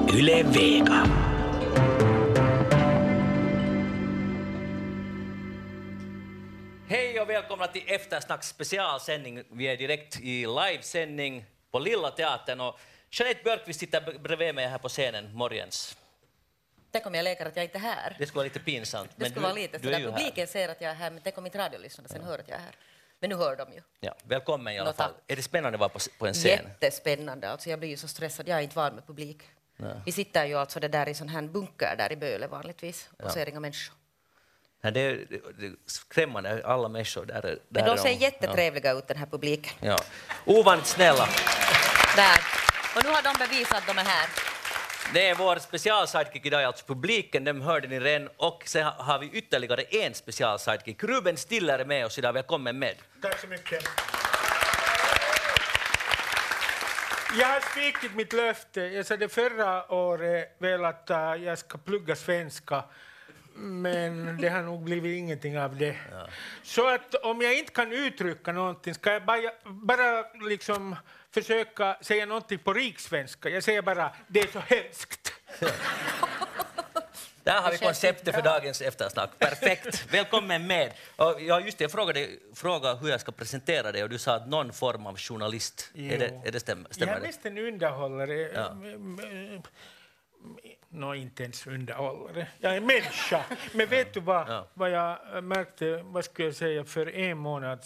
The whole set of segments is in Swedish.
Yle Vega. Hej och välkomna till Eftersnacks specialsändning. Vi är direkt i livesändning på Lilla Teatern och Jeanette Björkqvist sitter bredvid mig här på scenen, morgens. Tänk om jag leker att jag inte är här. Det skulle vara lite pinsamt. Det skulle du, vara lite du är sådär. Publiken ser att jag är här, men tänk om inte radiolyssnarna sen hör att jag är här. Men nu hör de ju. Ja, välkommen i alla Nå, fall. tack. Är det spännande att vara på, på en scen? Jättespännande. Alltså jag blir ju så stressad. Jag är inte van med publik. Vi sitter ju alltså det där i sån här bunker där i Böle vanligtvis och ser inga människor. Nej, det, är, det, är skrämmande, alla människor där. där Men de ser jättetrevliga ut den här publiken. Ja. ja. Ovanligt snälla. Där. Och nu har de bevisat att de är här. Det är vår specialsidekick idag, alltså publiken, dem hörde ni redan. Och sen har vi ytterligare en specialsidekick. Ruben Stiller är med oss idag, välkommen med. Tack så mycket. Jag har svikit mitt löfte. Jag sa det förra året väl att äh, jag ska plugga svenska. Men det har nog blivit ingenting av det. Så att om jag inte kan uttrycka någonting ska jag bara, bara liksom försöka säga någonting på riksvenska. Jag säger bara det är så hemskt. Där har vi konceptet för dagens eftersnack. Perfekt. Välkommen med. Och ja, just det, jag frågade, frågade hur jag ska presentera dig och du sa att någon form av journalist. Är det, är det stäm, Jag stämmer är det? mest en underhållare. Ja. Nå, inte ens underhållare. Jag är människa. Men vet du vad, Ja. vad jag märkte, vad skulle jag säga, för en månad?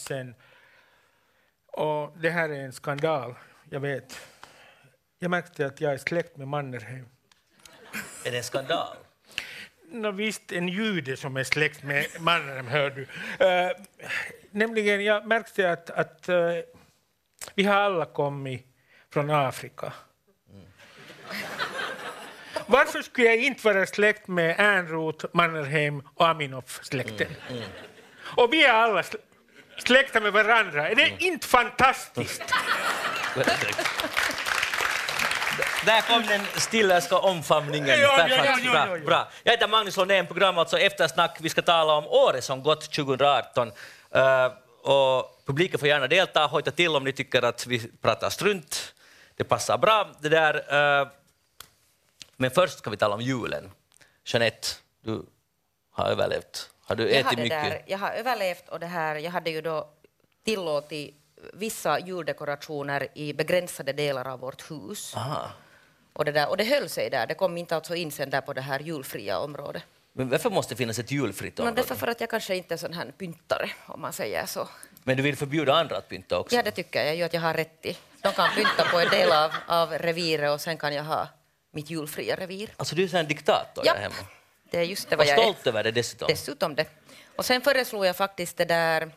Och det här är en skandal, jag vet. Jag märkte att jag är släkt med Mannerheim. Är det en skandal? Nå, visst, en jude som är släkt med Mannerheim, hör du. Uh, nämligen, jag märkte att, att eh, vi har alla kommit från Afrika. Varför skulle jag inte vara släkt med Ernroth, Mannerheim och Aminoff-släkten? Och vi är alla sl- släkta med varandra. Är det inte fantastiskt? Där kom den stillerska omfamningen. Ja, Perfekt. ja, Bra, ja, ja. bra. Jag heter Magnus Lundén, program alltså Eftersnack. Vi ska tala om året som gått 2018. Eh, och publiken får gärna delta, hojta till om ni tycker att vi pratar strunt. Det passar bra. Det där, eh, men först ska vi tala om julen. Jeanette, du har överlevt. Har du Jag har, ätit mycket? där, jag har överlevt och det här, jag hade ju då tillåtit vissa juldekorationer i begränsade delar av vårt hus. Aha. Och det, där, och det höll sig där, det kom inte alltså in sen där på det här julfria området. Men varför måste det finnas ett julfritt Men område? därför för att jag kanske inte är sån här pyntare, om man säger så. Men du vill förbjuda andra att pynta också? Ja, det tycker jag ju att jag har rätt i. De kan pynta på en del av, av reviret och sen kan jag ha mitt julfria revir. Alltså du är en diktator Ja, där hemma. det är just det Och vad jag är. stolt över det dessutom. Dessutom det. Och sen föreslog jag faktiskt det där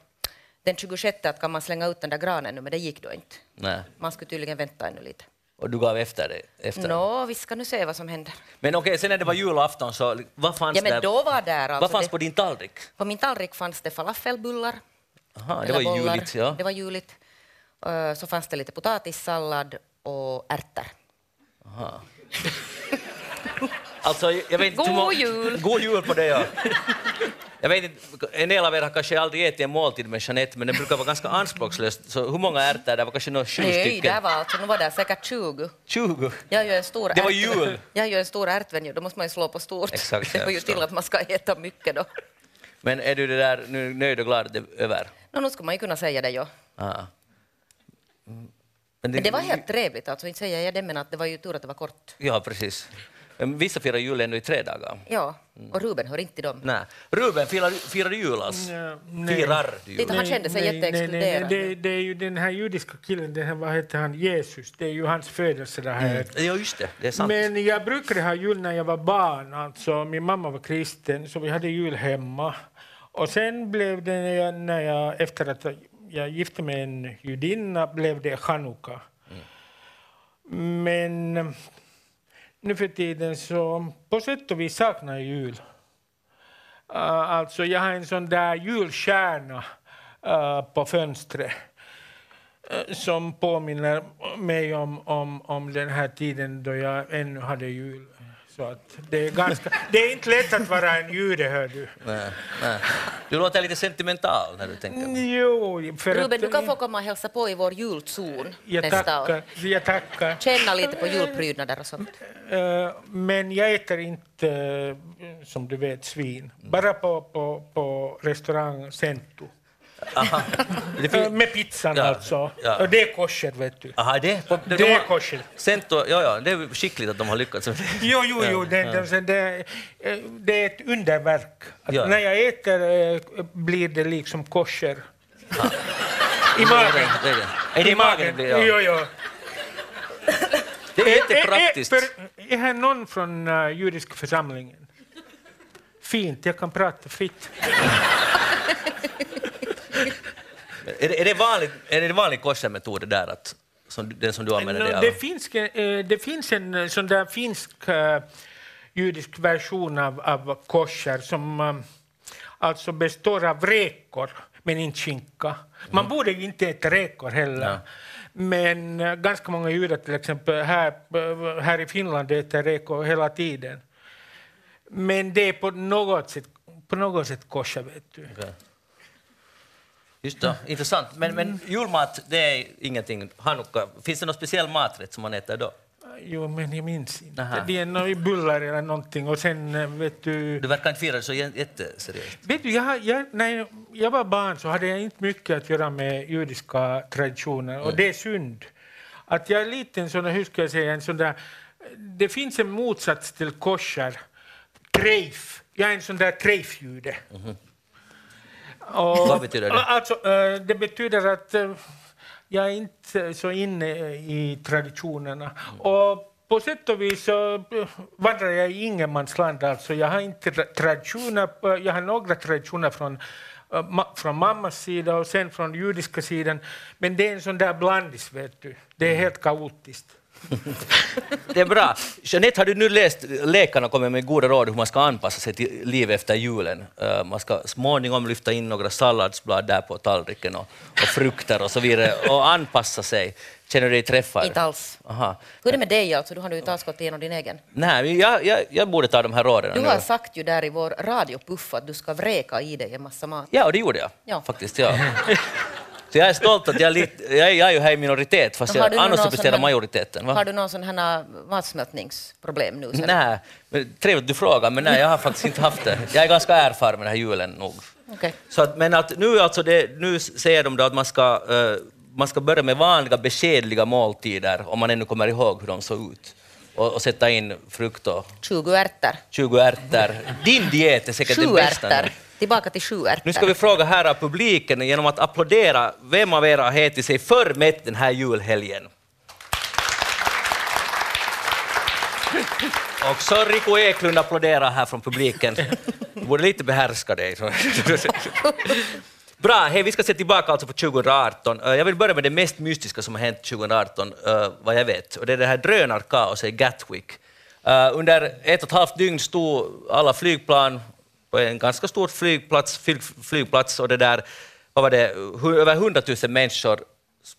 den 26 att kan man slänga ut den där granen nu, men det gick då inte. Nej. Man skulle tydligen vänta ännu lite. Och du gav efter det? Efter. Nå, vi ska nu se vad som händer. Men okej, sen när det var julafton, så vad fanns Ja, men då var där alltså vad fanns det, på din tallrik? på min tallrik fanns det falafelbullar. Aha, det var bollar. juligt. Ja. Det var juligt. Eh, Så fanns det lite potatissallad och ärtor. Aha. Alltså, jag vet inte God jul! God jul på dig, ja. Jag vet inte, en del av er har kanske aldrig ätit en måltid med Jeanette, men den brukar vara ganska anspråkslös. Så hur många ärtor? Det var kanske några sju Nej, stycken? där var alltså, nu var det säkert 20. 20? Jag ju en stor Det var jul. Jag ju en stor ärtvän, då måste man ju slå på stort. Exakt, det var ju till att man ska äta mycket då. Men är du det där nu nöjd och glad det över? Nå, nu ska man ju kunna säga det, ja. Ah. Mm. Men det var helt trevligt, alltså. inte säger jag det, men att det var ju tur att det var kort. Ja, precis. Men Vissa firar jul ännu i tre dagar. Ja, Mm. och Ruben hör inte till dem. Nej. Ruben, firar, firar du jul alltså? Nej, nej. Firar du jul? Titta, han kände sig nej, nej, jätteexkluderad. nej, det, det är ju den här judiska killen, den här, vad heter han, Jesus, det är ju hans födelsedag här. Ja, just det. Det är sant. Men jag brukade ha jul när jag var barn. Alltså, min mamma var kristen, så vi hade jul hemma. Och sen blev det, när jag, när jag, efter att jag gifte mig med en judinna, blev det chanukka. Men eh, nu för tiden så på sätt och vis saknar jag jul. Uh, alltså, jag har en sån där julstjärna uh, på fönstret uh, som påminner mig om, om, om den här tiden då jag ännu hade jul. Så att det, är ganska, det är inte lätt att vara en jude, hör du. Nej, nej. Du låter lite sentimental när du tänker. Jo, för Ruben, att, du kan få komma och hälsa på i vår julzon jag nästa tackar, år. jag tackar. Känna lite på julprydnader och sånt. Eh, men jag äter inte, eh, som du vet, svin. Bara på, på, på restaurang Cento. Aha. Det Eh, fin- med pizzan Ja, alltså. ja. Och det är kosher, vet du. Aha, det, det, Det de är har- kosher. Cento, ja, ja, det är skickligt att de har lyckats. med det. Jo, jo, jo. Det, det, det, det är ett underverk. Att Ja. När jag äter eh, blir det liksom kosher. I är magen. det, är det. Är det i magen det blir? Ja. Jo, jo. Det är Eh, jättepraktiskt. för- Är här någon från uh, judiska församlingen? Fint, jag kan prata fritt. Är det, är det vanligt, är det vanlig koshermetod det där, att, som, den som du använder? Dig av? det, finns, eh, det finns en eh, sån där finsk eh, judisk version av, av kosher som alltså består av räkor, men inte skinka. Man borde ju inte äta räkor heller. Ja. Men ganska många judar, till exempel här, här i Finland, äter räkor hela tiden. Men det är på något sätt, på något sätt kosher, vet du. Okej. Just det, intressant. Men, men julmat, det är ingenting. Hanukka, finns det någon speciell maträtt som man äter då? Jo, men jag minns inte. Aha. Det är några bullar eller någonting och sen eh, vet du... Du verkar inte fira det så jä- jätteseriöst. Vet du, jag, jag, när jag var barn så hade jag inte mycket att göra med judiska traditioner och det är synd. Att jag är lite en sån hur ska jag säga, en sån där, det finns en motsats till kosher, treif. Jag är en sån där treifjude. Och, Vad betyder det? Alltså, eh, det betyder att eh, jag är inte så inne i traditionerna. Och på sätt och vis så eh, vandrar jag i ingenmansland. Alltså, jag har inte tra- traditioner, jag har några traditioner från, från mammas sida och sen från judiska sidan. Men det är en sån där blandis, vet du. Det är helt kaotiskt. Det är bra. Jeanette, har du nu läst Läkarna kommer med goda råd hur man ska anpassa sig till liv efter julen? Eh, Man ska småningom lyfta in några salladsblad där på tallriken och, och frukter och så vidare och anpassa sig. Känner du dig träffad? Inte alls. Aha. Hur är det med dig? Alltså? Du har ju inte alls gått igenom din egen. Nej, jag, jag, jag borde ta de här råden Du nu. har sagt ju där i vår radiopuff att du ska vräka i dig en massa mat. Ja, och det gjorde jag Ja. faktiskt. Ja. Så jag är stolt att jag, är lite, jag, är, jag är ju här i minoritet, fast jag annars representerar majoriteten. Va? Har du någon sån här matsmältningsproblem nu? Nej, men trevligt du frågar, men nej, jag har faktiskt inte haft det. Jag är ganska erfaren med den här julen nog. Okej. Så att, men att nu, alltså det, nu säger de då att man ska, eh, man ska börja med vanliga beskedliga måltider, om man ännu kommer ihåg hur de såg ut. Och, sätta in frukt och 20 ärtor. 20 ärtor. Din diet är säkert den bästa. nu. Tillbaka till sjuer. Nu ska vi fråga här av publiken genom att applådera vem av er har ätit sig för mätt den här julhelgen. Och så Rico Eklund applåderar här från publiken. Du borde lite behärska dig. Bra, hej, vi ska se tillbaka alltså på 2018. Eh, jag vill börja med det mest mystiska som har hänt 2018, eh, vad jag vet. Och det är det här drönarkaoset i Gatwick. Eh, under ett och ett halvt dygn stod alla flygplan på en ganska stor flygplats, flyg, flygplats och det där, vad var det, över 100 000 människors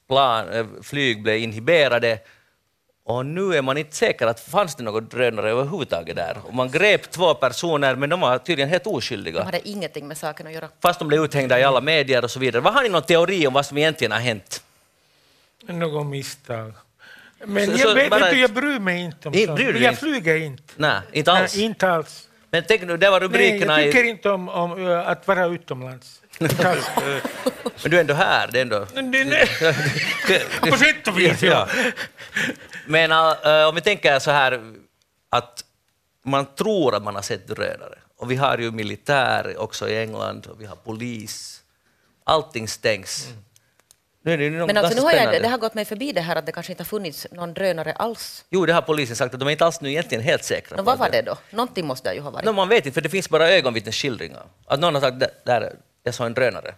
plan, eh, flyg blev inhiberade. Och nu är man inte säker att fanns det något drönare överhuvudtaget där. Och man grep två personer, men de var tydligen helt oskyldiga. De hade ingenting med saken att göra. Fast de blev uthängda i alla medier och så vidare. Vad har ni någon teori om vad som egentligen har hänt? Något misstag. Men Så- jag, så vet, bara- vet du, jag bryr mig inte om sånt. Jag inte? flyger inte. Nej, inte alls. Nej, inte alls. Men tänk nu, det var Nej, rubrikerna jag tycker i... inte om, om ö, att vara utomlands. Men du är ändå här, det är ändå... Nej. På sätt och vis, ja. Men äh, om vi tänker så här att man tror att man har sett drönare. Och vi har ju militär också i England och vi har polis. Allting stängs. Nu är det ju något Men alltså, nu har jag, det har gått mig förbi det här att det kanske inte har funnits någon drönare alls. Jo, det har polisen sagt att de är inte alls nu egentligen helt säkra. Men på vad var det då? Någonting måste det ju ha varit. No, man vet inte, för det finns bara ögonvittnesskildringar. Att någon har sagt "Där- jag såg en drönare.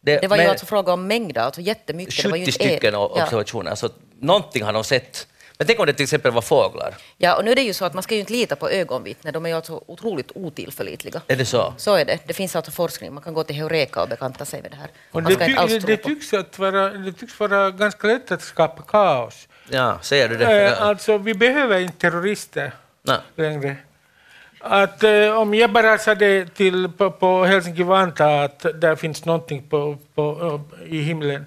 Det var ju men alltså fråga om mängder, alltså jättemycket. det var ju 70 en- stycken ja. observationer, så någonting har de sett. Men tänk om det till exempel var fåglar. ja, och nu är det ju så att man ska ju inte lita på ögonvittnen, de är ju alltså otroligt otillförlitliga. Är det så? Så är det. Det finns alltså forskning, man kan gå till Heureka och bekanta sig med det här. Och Man det, ska inte alls ty, det, tycks att vara, det tycks vara ganska lätt att skapa kaos. Ja, säger du det? Eh, Ja. Alltså, vi behöver inte terrorister. Nej. längre. Att, eh, om jag bara sa det till, på, på Helsinki-Vanta att där finns någonting på, på, eh, i himlen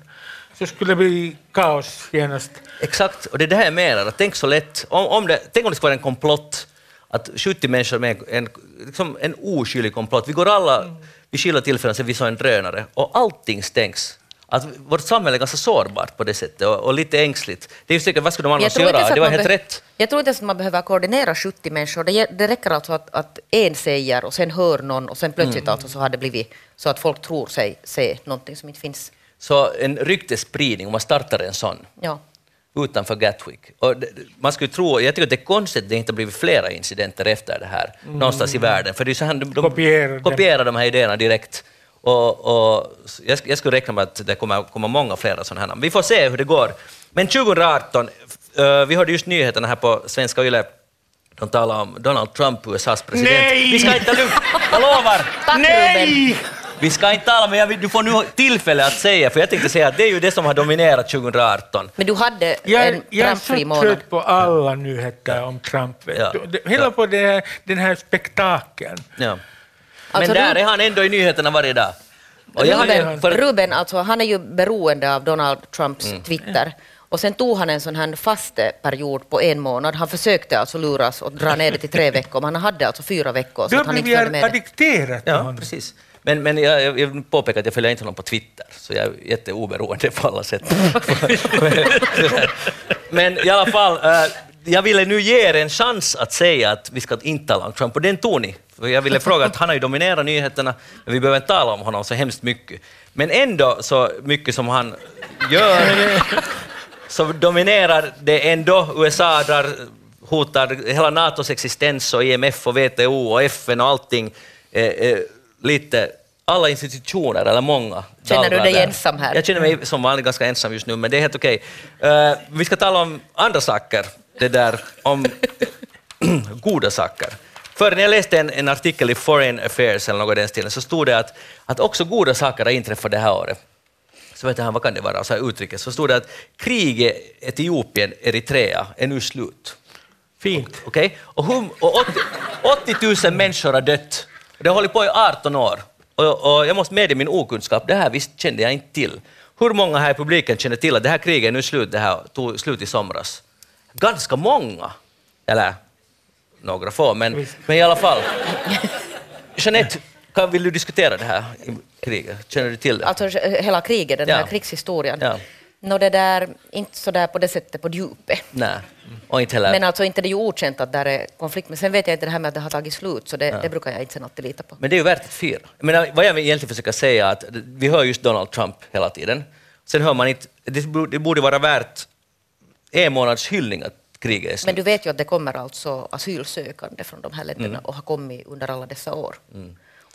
så skulle det bli kaos genast. Exakt, och det är det här jag menar. Att tänk så lätt, om, om det, tänk om det skulle vara en komplott, att 70 människor med en, liksom en oskyldig komplott. Vi går alla vid skilda tillfällen sen vi såg en drönare och allting stängs. Att vårt samhälle är ganska sårbart på det sättet och, och lite ängsligt. Det är ju säkert, vad skulle de annars göra? Det var man helt rätt. Jag tror inte ens att man behöver koordinera 70 människor. Det, det räcker alltså att, att en säger och sen hör någon och sen plötsligt Mm. alltså så har det blivit så att folk tror sig se någonting som inte finns. Så en ryktesspridning, om man startar en sån Ja. utanför Gatwick. Och man skulle tro, jag tycker att det är konstigt att det inte har blivit flera incidenter efter det här någonstans i världen. För det är så här, de, de Kopierar kopierar de här idéerna direkt. Och, och jag, jag skulle räkna med att det kommer komma många flera sådana här. Vi får se hur det går. Men 2018, eh, vi hörde just nyheterna här på Svenska Yle, de talar om Donald Trump, USAs president. Nej! Vi ska inte lugna, jag lovar! Tack Ruben. Vi ska inte tala, men jag vill, du får nu tillfälle att säga, för jag tänkte säga att det är ju det som har dominerat 2018. Men du hade Jag, en jag är Trumpfri så månad. trött på alla nyheter om Trump. Ja. Hela Ja. på det här, den här spektakeln. Ja. Alltså, men där Ruben- är han ändå i nyheterna varje dag. Jag ju- Ruben, för, Ruben alltså, han är ju beroende av Donald Trumps Mm. Twitter. Och sen tog han en sån här fasteperiod på en månad. Han försökte alltså luras och dra ner det till tre veckor, men han hade alltså fyra veckor Du så har att han inte blivit följde med det. ja, addikterad honom. precis. Men, men jag, jag, vill påpeka att jag följer inte honom på Twitter, så jag är jätteoberoende på alla sätt. men i alla fall, eh, jag ville nu ge er en chans att säga att vi ska inte tala om Trump, och den tog ni. Jag ville fråga att han har ju dominerat nyheterna, men vi behöver inte tala om honom så hemskt mycket. Men ändå så mycket som han gör, så dominerar det ändå. USA drar, hotar hela NATOs existens och IMF och WTO och FN och allting. Eh, eh, lite, alla institutioner, eller många. Känner du dig där. ensam här? Jag känner mig som vanligt ganska ensam just nu, men det är helt okej. Eh, vi ska tala om andra saker, det där om goda saker. För när jag läste en, en artikel i Foreign Affairs eller något i den stilen så stod det att, att också goda saker har inträffat det här året. Så vet jag, vad kan det vara, så här utrikes, så stod det att kriget Etiopien-Eritrea är nu slut. Fint. Okej? Och, hum, och 80, 80 000 människor har dött. Det har hållit på i 18 år. Och, och jag måste medge min okunskap, det här visst kände jag inte till. Hur många här i publiken känner till att det här kriget är nu slut, det här tog slut i somras? Ganska många. Eller några få, men, men i alla fall. Jeanette, kan, vill du diskutera det här i kriget? Känner du till det? Alltså hela kriget, den här Ja. krigshistorien. Ja. Nå, det där, inte så där på det sättet på djupet. Nej, och inte heller... Men alltså inte det är ju okänt att där är konflikt. Men sen vet jag inte det här med att det har tagit slut, så det, det brukar jag inte sen alltid lita på. Men det är ju värt att fira. Menar, vad jag egentligen försöker säga är att vi hör just Donald Trump hela tiden. Sen hör man inte, det borde, vara värt en månads hyllning att kriget är slut. Men du vet ju att det kommer alltså asylsökande från de här Mm. länderna och har kommit under alla dessa år.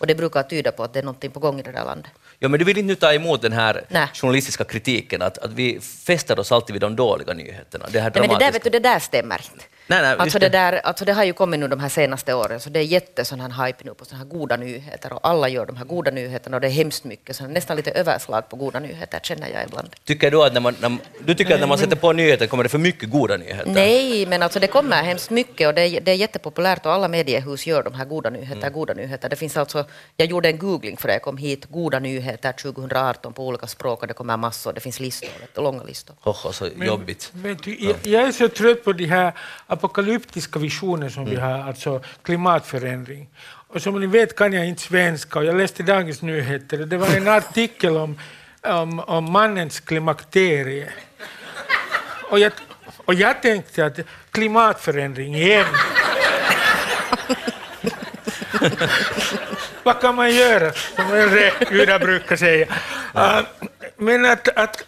Och det brukar tyda på att det är någonting på gång i det där landet. Ja, men du vill inte ta emot den här Nej. journalistiska kritiken att, att vi fäster oss alltid vid de dåliga nyheterna. Det här Nej, men det där, vet du, det där stämmer inte. Nej, nej, alltså, det. det. där, alltså det har ju kommit nu de här senaste åren, så det är jätte sån här hype nu på såna här goda nyheter och alla gör de här goda nyheterna och det är hemskt mycket, så nästan lite överslag på goda nyheter känner jag ibland. Tycker du att när man, när, du tycker att när man sätter på nyheter kommer det för mycket goda nyheter? Nej, men alltså det kommer hemskt mycket och det är, det är jättepopulärt och alla mediehus gör de här goda nyheter, Mm. goda nyheter. Det finns alltså, jag gjorde en googling för det jag kom hit, goda nyheter 2018 på olika språk och det kommer massor, det finns listor, långa listor. Hoho, så Men, jobbigt. Vet du, jag, jag är så trött på de här apokalyptiska visioner som vi har, alltså klimatförändring. Och som ni vet kan jag inte svenska och jag läste Dagens Nyheter och det var en artikel om, om, om mannens klimakterie. Och jag, och jag tänkte att klimatförändring igen. Vad kan man göra, som gudar brukar säga. Uh, men att, att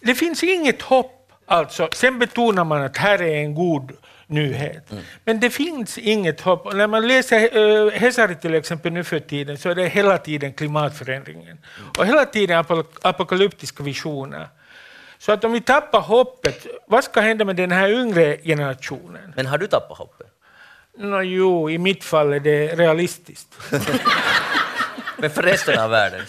det finns inget hopp, alltså. Sen betonar man att här är en god nyhet. Men det finns inget hopp. När man läser uh, Hesari till exempel nu för tiden så är det hela tiden klimatförändringen. Och hela tiden apok- apokalyptiska visioner. Så att om vi tappar hoppet, vad ska hända med den här yngre generationen? Men har du tappat hoppet? Nå, jo, i mitt fall är det realistiskt. Men för resten av världen?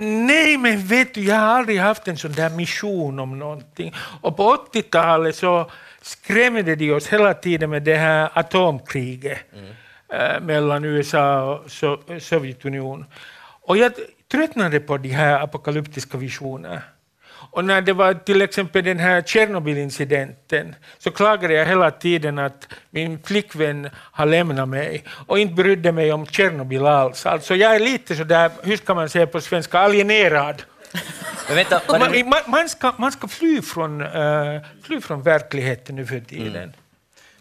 Nej, men vet du, jag har aldrig haft en sån där mission om någonting. Och på 80-talet så skrämde de oss hela tiden med det här atomkriget mm. mellan USA och Sovjetunionen. Och jag tröttnade på de här apokalyptiska visionerna. Och när det var till exempel den här Tjernobylincidenten så klagade jag hela tiden att min flickvän har lämnat mig och inte brydde mig om Tjernobyl alls. Alltså jag är lite sådär, hur ska man säga på svenska, alienerad. Vänta, det, Man, man, ska, man ska fly från, eh, fly från verkligheten nu för tiden.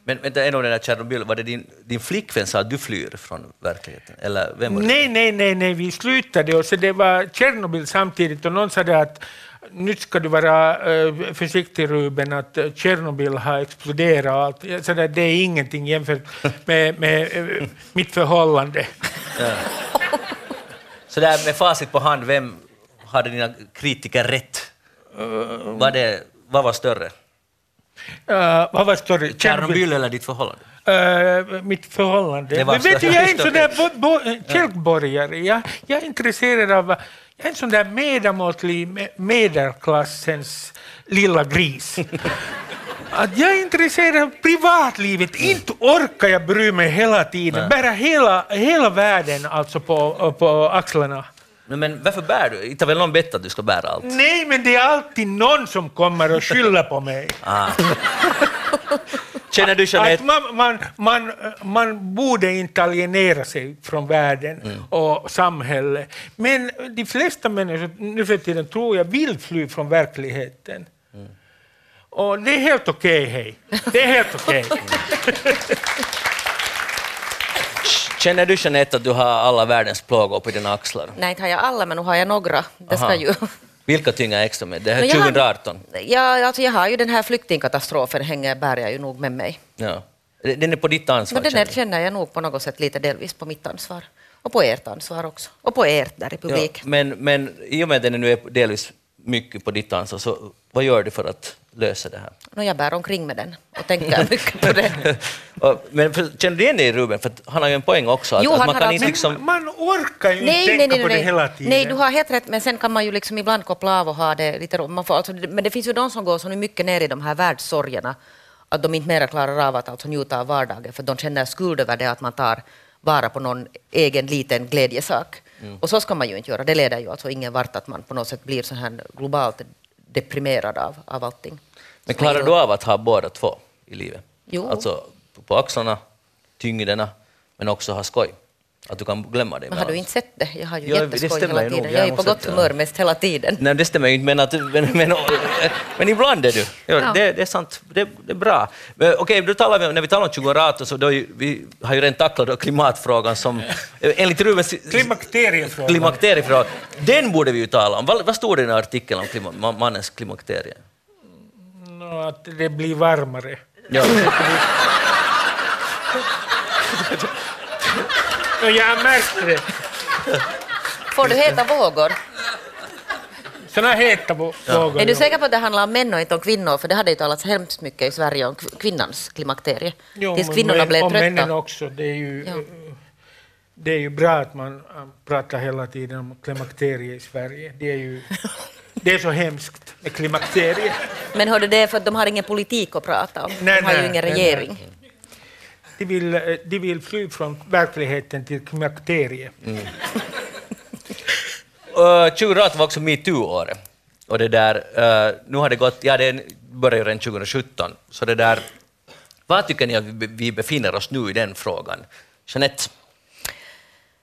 men vänta, en av den där Tjernobyl, var det din, din flickvän sa att du flyr från verkligheten? Eller vem? Nej, nej, nej, nej, vi slutade och så det var Tjernobyl samtidigt och någon sa att nu ska du vara eh, försiktig Ruben, att eh, Tjernobyl har exploderat sa att det är ingenting jämfört med, med eh, mitt förhållande. Så där med facit på hand, vem hade dina kritiker rätt? Var det, vad var större? Uh, vad var större? Tjernobyl eller ditt förhållande? Uh, mitt förhållande. Men vet du, så- jag är en sån där kälkborgare. Jag, jag är intresserad av... En sån där medelmåttlig me- medelklassens lilla gris. Att jag är intresserad av privatlivet. Inte orkar jag bry mig hela tiden. Bära hela, hela världen alltså på, på axlarna. Men, men varför bär du? Inte har väl någon bett att du ska bära allt? Nej, men det är alltid någon som kommer och skyller på mig. Ah. Känner du Att Jeanette? man, man, man, man borde inte alienera sig från världen Mm. och samhället. Men de flesta människor nu för tiden tror jag vill fly från verkligheten. Mm. Och det är helt okej, hej. Det är helt okej. Känner du Jeanette att du har alla världens plågor på dina axlar? Nej, inte har jag alla, men nu har jag några. Det ska Aha. ju... Vilka tynger extra med? Det här Men jag har- 2018? Ja, alltså jag har ju den här flyktingkatastrofen, hänger, bär jag ju nog med mig. Ja. Den är på ditt ansvar? Men den du? känner jag nog på något sätt lite delvis på mitt ansvar. Och på ert ansvar också. Och på ert där i ja, publik. men, men i och med att den nu är delvis mycket på ditt ansvar, så vad gör du för att lösa det här? Nå, jag bär omkring med den och tänker mycket på det. Men för, känner du igen dig i Ruben? För han har ju en poäng också. Att, Jo, att man kan inte Men liksom... man orkar ju inte Nej, tänka nej, nej, på det nej. hela tiden. nej, du har helt rätt, men sen kan man ju liksom ibland koppla av och ha det lite man får, alltså, Men det finns ju de som går så mycket ner i de här världssorgerna att de inte mera klarar av att alltså njuta av vardagen för de känner skuld över det att man tar vara på någon egen liten glädjesak. Mm. Och så ska man ju inte göra. Det leder ju alltså ingen vart att man på något sätt blir så här globalt deprimerad av, av allting. Men klarar du av att ha båda två i livet? Jo. Alltså på axlarna, tyngderna, men också ha skoj? Att du kan glömma dig Men har du inte sett det? Jag har ju Ja, det jätteskoj hela ju nog. tiden. Jag Jag är på gott det. humör mest hela tiden. Nej, det stämmer ju inte, men, att, men, men, men ibland är du. Ja, Ja. Det, det är sant, det, det är bra. Men, Okej, då talar vi, när vi talar om 2018 så då vi har ju redan tacklat klimatfrågan som enligt Rubens Klimakteriefrågan. klimakteriefrågan, den borde vi ju tala om. Vad, vad stod det i den här artikeln om klima, ma- mannens klimakterie? Att det blir varmare. Ja. Jag har märkt det. Får du heta vågor? Såna heta vå- vågor. Är du ja. säker på att det handlar om män och inte om kvinnor? För det hade ju talats hemskt mycket i Sverige om kv- kvinnans klimakterie. Jo, Tills men kvinnorna män- blev och männen trötta. också. Det är, ju, Ja. det är ju bra att man äh, pratar hela tiden om klimakterie i Sverige. Det är ju det är så hemskt med klimakterie. Men hörde det är för att de har ingen politik att prata om. Nej, de har ju nej, ingen nej, regering. De vill, eh, de vill fly från verkligheten till klimakterie. Uh, 2018 var också metoo-året. Och det där, uh, nu har det gått, ja det började ju redan 2017, så det där, vad tycker ni att vi befinner oss nu i den frågan? Jeanette?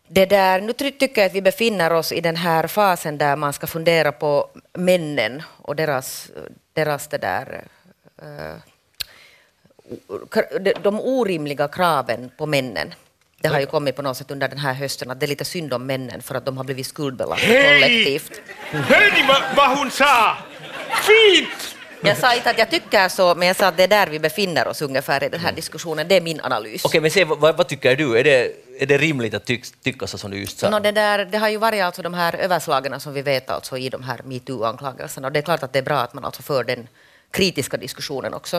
Det där, nu ty- tycker jag att vi befinner oss i den här fasen där man ska fundera på männen och deras, deras det där, eh, de- orimliga kraven på männen. Det har ju kommit på något sätt under den här hösten att det är lite synd om männen för att de har blivit skuldbelagda kollektivt. Hör ni vad, vad hon sa? Fint! Jag sa inte att jag tycker så, men jag sa att det är där vi befinner oss ungefär i den här diskussionen. Det är min analys. Okej, men se, vad, vad tycker du? Är det, är det rimligt att tyck, tycka så som du just sa? Nå, det, där, det har ju varit alltså de här överslagen som vi vet alltså i de här metoo-anklagelserna. Och det är klart att det är bra att man alltså för den kritiska diskussionen också.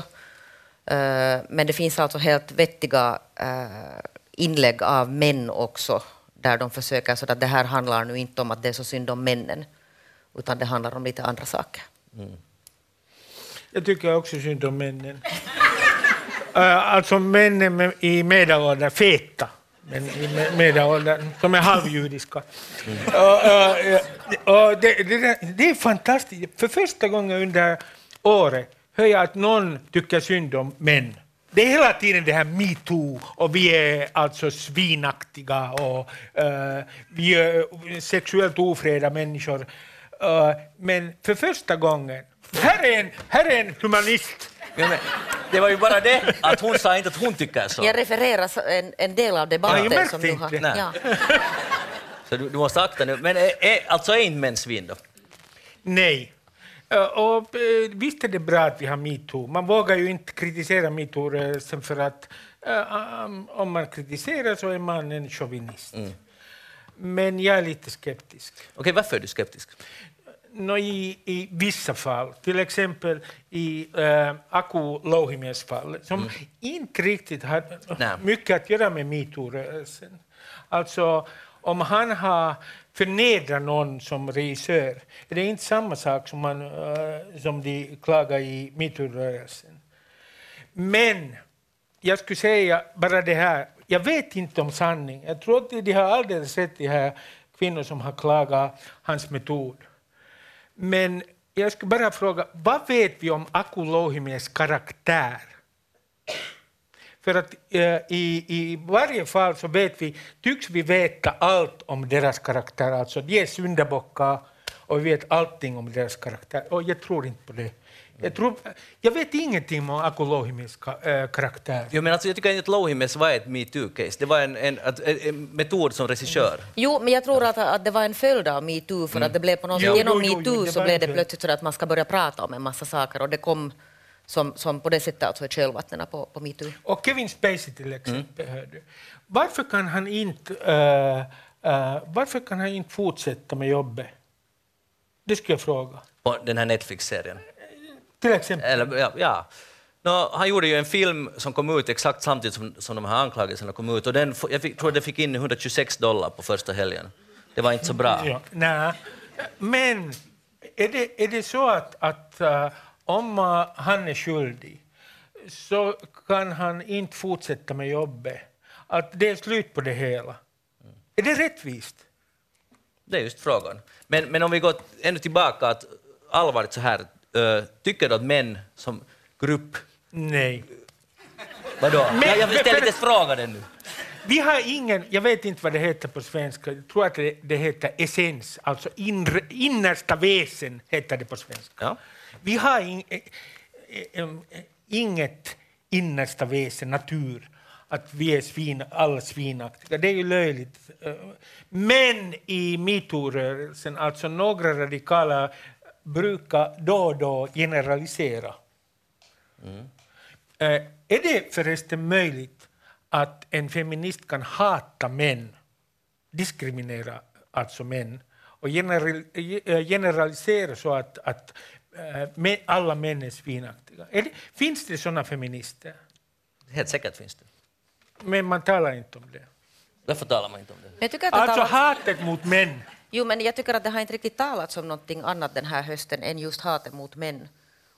Eh, men det finns alltså helt vettiga eh, inlägg av män också där de försöker så att det här handlar nu inte om att det är så synd om männen utan det handlar om lite andra saker. Jag tycker också synd om männen. Uh, alltså männen i medelåldern, feta men i me- medelåldern, som är halvjudiska. Och, och, och det, det, det är fantastiskt. För första gången under året hör jag att någon tycker synd om män. Det är hela tiden det här metoo och vi är alltså svinaktiga och eh, vi är sexuellt ofreda människor. Eh, men för första gången, här är en, här är en humanist Ja, men, det var ju bara det att hon sa inte att hon tycker så. Jag refererar en, en del av Ja, debatten märkte som du har... inte. Nej. Ja. Så du, du måste akta nu. Men är, är, alltså är inte män svin då? Nej. Eh, Och, eh, visst är det bra att vi har metoo. Man vågar ju inte kritisera metoo-rörelsen för att eh, om man kritiserar så är man en chauvinist. Men jag är lite skeptisk. Okej, varför är du skeptisk? I, I vissa fall, till exempel i äh, Aku Louhimies fall, som inte riktigt har Nej. mycket att göra med metoo-rörelsen. Alltså, om han har förnedrat någon som regissör är det inte samma sak som, man, äh, som de klagar i metoo-rörelsen. Men jag skulle säga bara det här, jag vet inte om sanning. Jag tror att de har alldeles rätt, de här kvinnor som har klagat hans metod. Men jag skulle bara fråga, vad vet vi om Aku Louhimies karaktär? För att eh, i, i varje fall så vet vi, tycks vi veta allt om deras karaktär. Alltså de är syndabockar och vi vet allting om deras karaktär. Och jag tror inte på det. Jag, tror, jag vet ingenting om Aku Louhimies eh, karaktär. Jo, men alltså, jag tycker inte att Louhimies var ett metoo-case. Det var en, en, en, en metod som regissör. Jo, men jag tror att, att det var en följd av metoo, för att det blev på något Jo, sätt, genom metoo så blev det plötsligt så att man ska börja prata om en massa saker och det kom som, som på det sättet alltså i kölvattnen på, på metoo. Och Kevin Spacey till exempel. hör du. Varför kan han inte eh, eh, varför kan han inte fortsätta med jobbet? Det skulle jag fråga. På den här Netflix-serien. Till exempel. Eller, ja, ja. Nå, han gjorde ju en film som kom ut exakt samtidigt som, som de här anklagelserna kom ut och den, jag fick, tror att det fick in 126 dollar på första helgen. Det var inte så bra. Ja, nej. Men är det, är det så att, att eh, om eh, han är skyldig så kan han inte fortsätta med jobbet? Att det är slut på det hela? Är det rättvist? Det är just frågan. Men, men om vi går ännu tillbaka, att allvarligt så här, äh, tycker du att män som grupp... Nej. Vadå? Men- jag, jag ställer inte frågan ännu. Vi har ingen, jag vet inte vad det heter på svenska, jag tror att det, det heter essens, alltså inre, innersta väsen heter det på svenska. Ja. Vi har in, eh, eh, eh, inget innersta väsen, natur, att vi är svin, alla svinaktiga. Det är ju löjligt. Men i metoo-rörelsen, alltså några radikala brukar då och då generalisera. Eh, är det förresten möjligt att en feminist kan hata män, diskriminera alltså män och eh, generalisera så att, att eh, alla män är svinaktiga? Är det, finns det såna feminister? Helt säkert finns det. Men man talar inte om det. Varför talar man inte om det? Men jag tycker att det Alltså talas- hatet mot män. Jo, men jag tycker att det har inte riktigt talats om någonting annat den här hösten än just hatet mot män.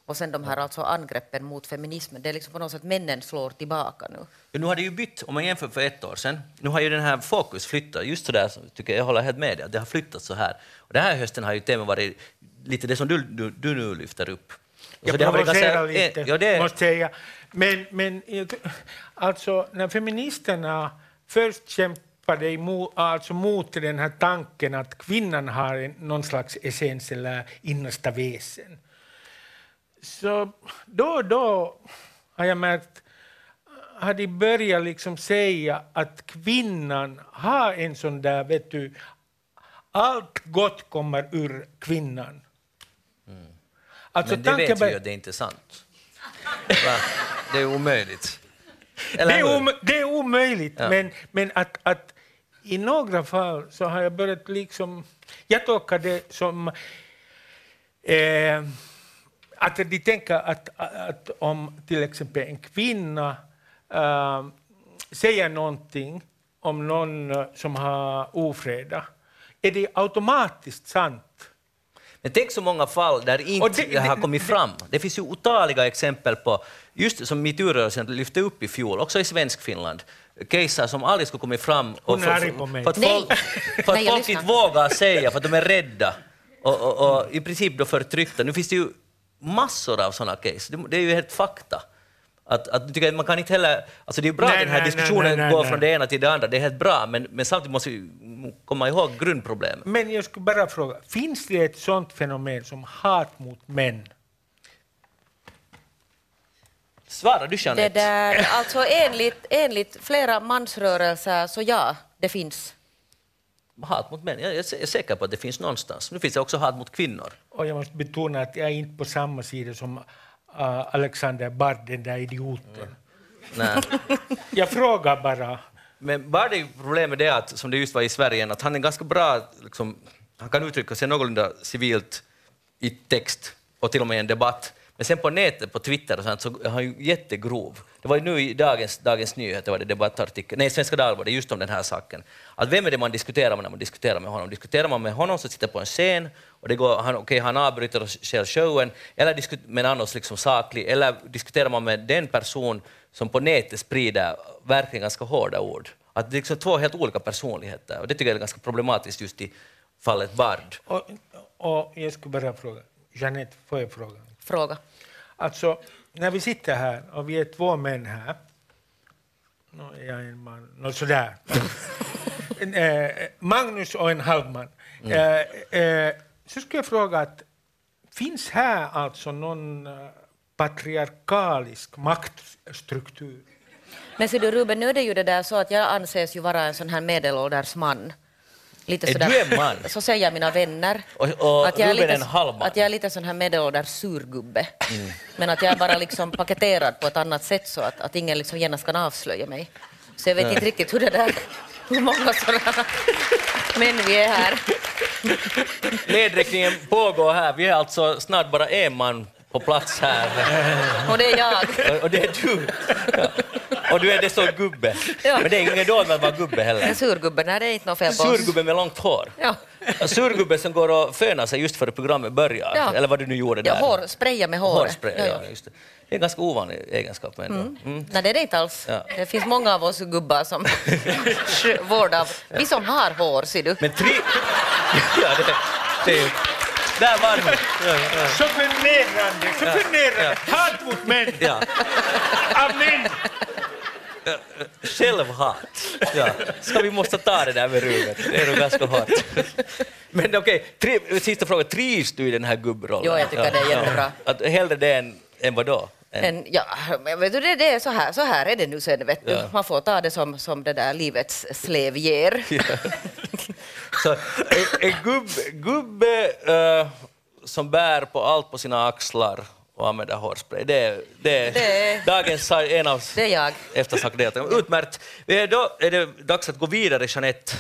Och sen de här alltså angreppen mot feminismen. Det är liksom på något sätt männen slår tillbaka nu. Ja, nu har det ju bytt, om man jämför för ett år sedan. Nu har ju den här fokus flyttat, just så där, tycker jag, jag håller helt med dig, att det har flyttat så här. Och den här hösten har ju temat varit lite det som du, du, du nu lyfter upp. Jag Så det har varit provocerar lite, Ja, det, måste säga. Men, men ty- alltså, när feministerna först kämpade emot, alltså mot den här tanken att kvinnan har en, någon slags essens eller innersta väsen, så då och då har jag märkt har de börjat liksom säga att kvinnan har en sån där, vet du, allt gott kommer ur kvinnan. Alltså, men det vet vi ju det är inte sant. Va? Det är omöjligt. Det är, om, det är omöjligt, Ja. men, men att, att i några fall så har jag börjat liksom... Jag tolkar det som eh, att de tänker att, att om till exempel en kvinna eh, säger någonting om någon som har ofreda, är det automatiskt sant. Men tänk så många fall där inte det, det- har kommit fram. Det finns ju otaliga exempel på, just som metoo-rörelsen lyfte upp i fjol, också i svensk Finland, caser som aldrig skulle kommit fram. Hon är arg på mig. för att folk, för att folk inte vågar säga, för att de är rädda. Och, och, och i princip då förtryckta. Nu finns det ju massor av sådana case. Det, det är ju helt fakta. Att, att, tycker att man kan inte heller, alltså det är bra Nej, att den här nej, diskussionen nej, går nej. från det ena till det andra, det är helt bra, men, men samtidigt måste vi komma ihåg grundproblemet. Men jag skulle bara fråga, finns det ett sånt fenomen som hat mot män? Svara du Det Jeanette. där, alltså enligt, enligt flera mansrörelser så ja, det finns. Hat mot män, jag är sä- säker på att det finns någonstans. Nu finns det också hat mot kvinnor. Och jag måste betona att jag är inte på samma sida som uh, Alexander Bard, den där idioten. Nej. Jag frågar bara. Men bara det problemet är att, som det just var i Sverige, att han är ganska bra, liksom, han kan uttrycka sig någorlunda civilt i text och till och med i en debatt. Men sen på nätet, på Twitter och sånt, så är han ju jättegrov. Det var ju nu i dagens, dagens Nyheter, var det debattartikel, nej, Svenska Dagbladet, just om den här saken. Att vem är det man diskuterar med när man diskuterar med honom? Diskuterar man med honom som sitter på en scen och det går, han, okay, han avbryter och kör showen, eller diskut, med en annars liksom saklig, eller diskuterar man med den person som på nätet sprider verkligen ganska hårda ord? Att det är liksom två helt olika personligheter och det tycker jag är ganska problematiskt just i fallet Bard. Och, och jag skulle bara fråga. Jeanette, får jag fråga? Fråga. Alltså, när vi sitter här och vi är två män här. Nå, jag är en man. Nå, sådär. eh, Magnus och en halvman. Eh, eh, så skulle jag fråga att finns här alltså någon eh, patriarkalisk maktstruktur? Men ser du Ruben, nu är det ju det där så att jag anses ju vara en sån här medelålders man. Lite Är sådär- du en man? Så säger mina vänner. Och, och att jag är Ruben lite, en halvman. Att jag är lite sån här medelålders surgubbe. Mm. Men att jag är bara liksom paketerad på ett annat sätt så att, att ingen liksom genast kan avslöja mig. Så jag vet inte riktigt hur det där, hur många sådana män vi är här. Nedräkningen pågår här. Vi är alltså snart bara en man på plats här. Och det är jag. Och- Och det är du. Ja. Och du är det står gubbe. Ja. Men det är inget dåligt att vara gubbe heller. En surgubbe, nej det är inte något fel på oss. Surgubbe med långt hår. Ja. Surgubbe som går och fönar sig just före programmet börjar. Ja. Eller vad du nu gjorde Ja, där. hår, spraya med håret. Hårspray, Ja, ja, ja. just det. Det är en ganska ovanlig egenskap. Men ändå. Mm. Nej, det är det inte alls. Ja. Det finns många av oss gubbar som vård av... Vi som har hår, ser du. Men tre... ja, det, det är ju... Där var du. Ja, ja. Så förnedrande, så Ja, förnedrande. Hat mot män, Ja. av män. Självhat. Ja. Ska vi måste ta det där med Ruben? Det är nog ganska hårt. Men okej, tri- sista fråga. Trivs du i den här gubbrollen? Jo, jag tycker det är jättebra. Att hellre det än, än vad då? Än- En, ja, men vet du, det, det är så här, så här är det nu sen, vet du. Ja. Man får ta det som, som det där livets slev ger. Så en, en gubb, gubbe eh, som bär på allt på sina axlar och använder hårspray, det är, det är Det- dagens en av eftersnackdeltagarna. Utmärkt. Eh, Då är det dags att gå vidare, Jeanette.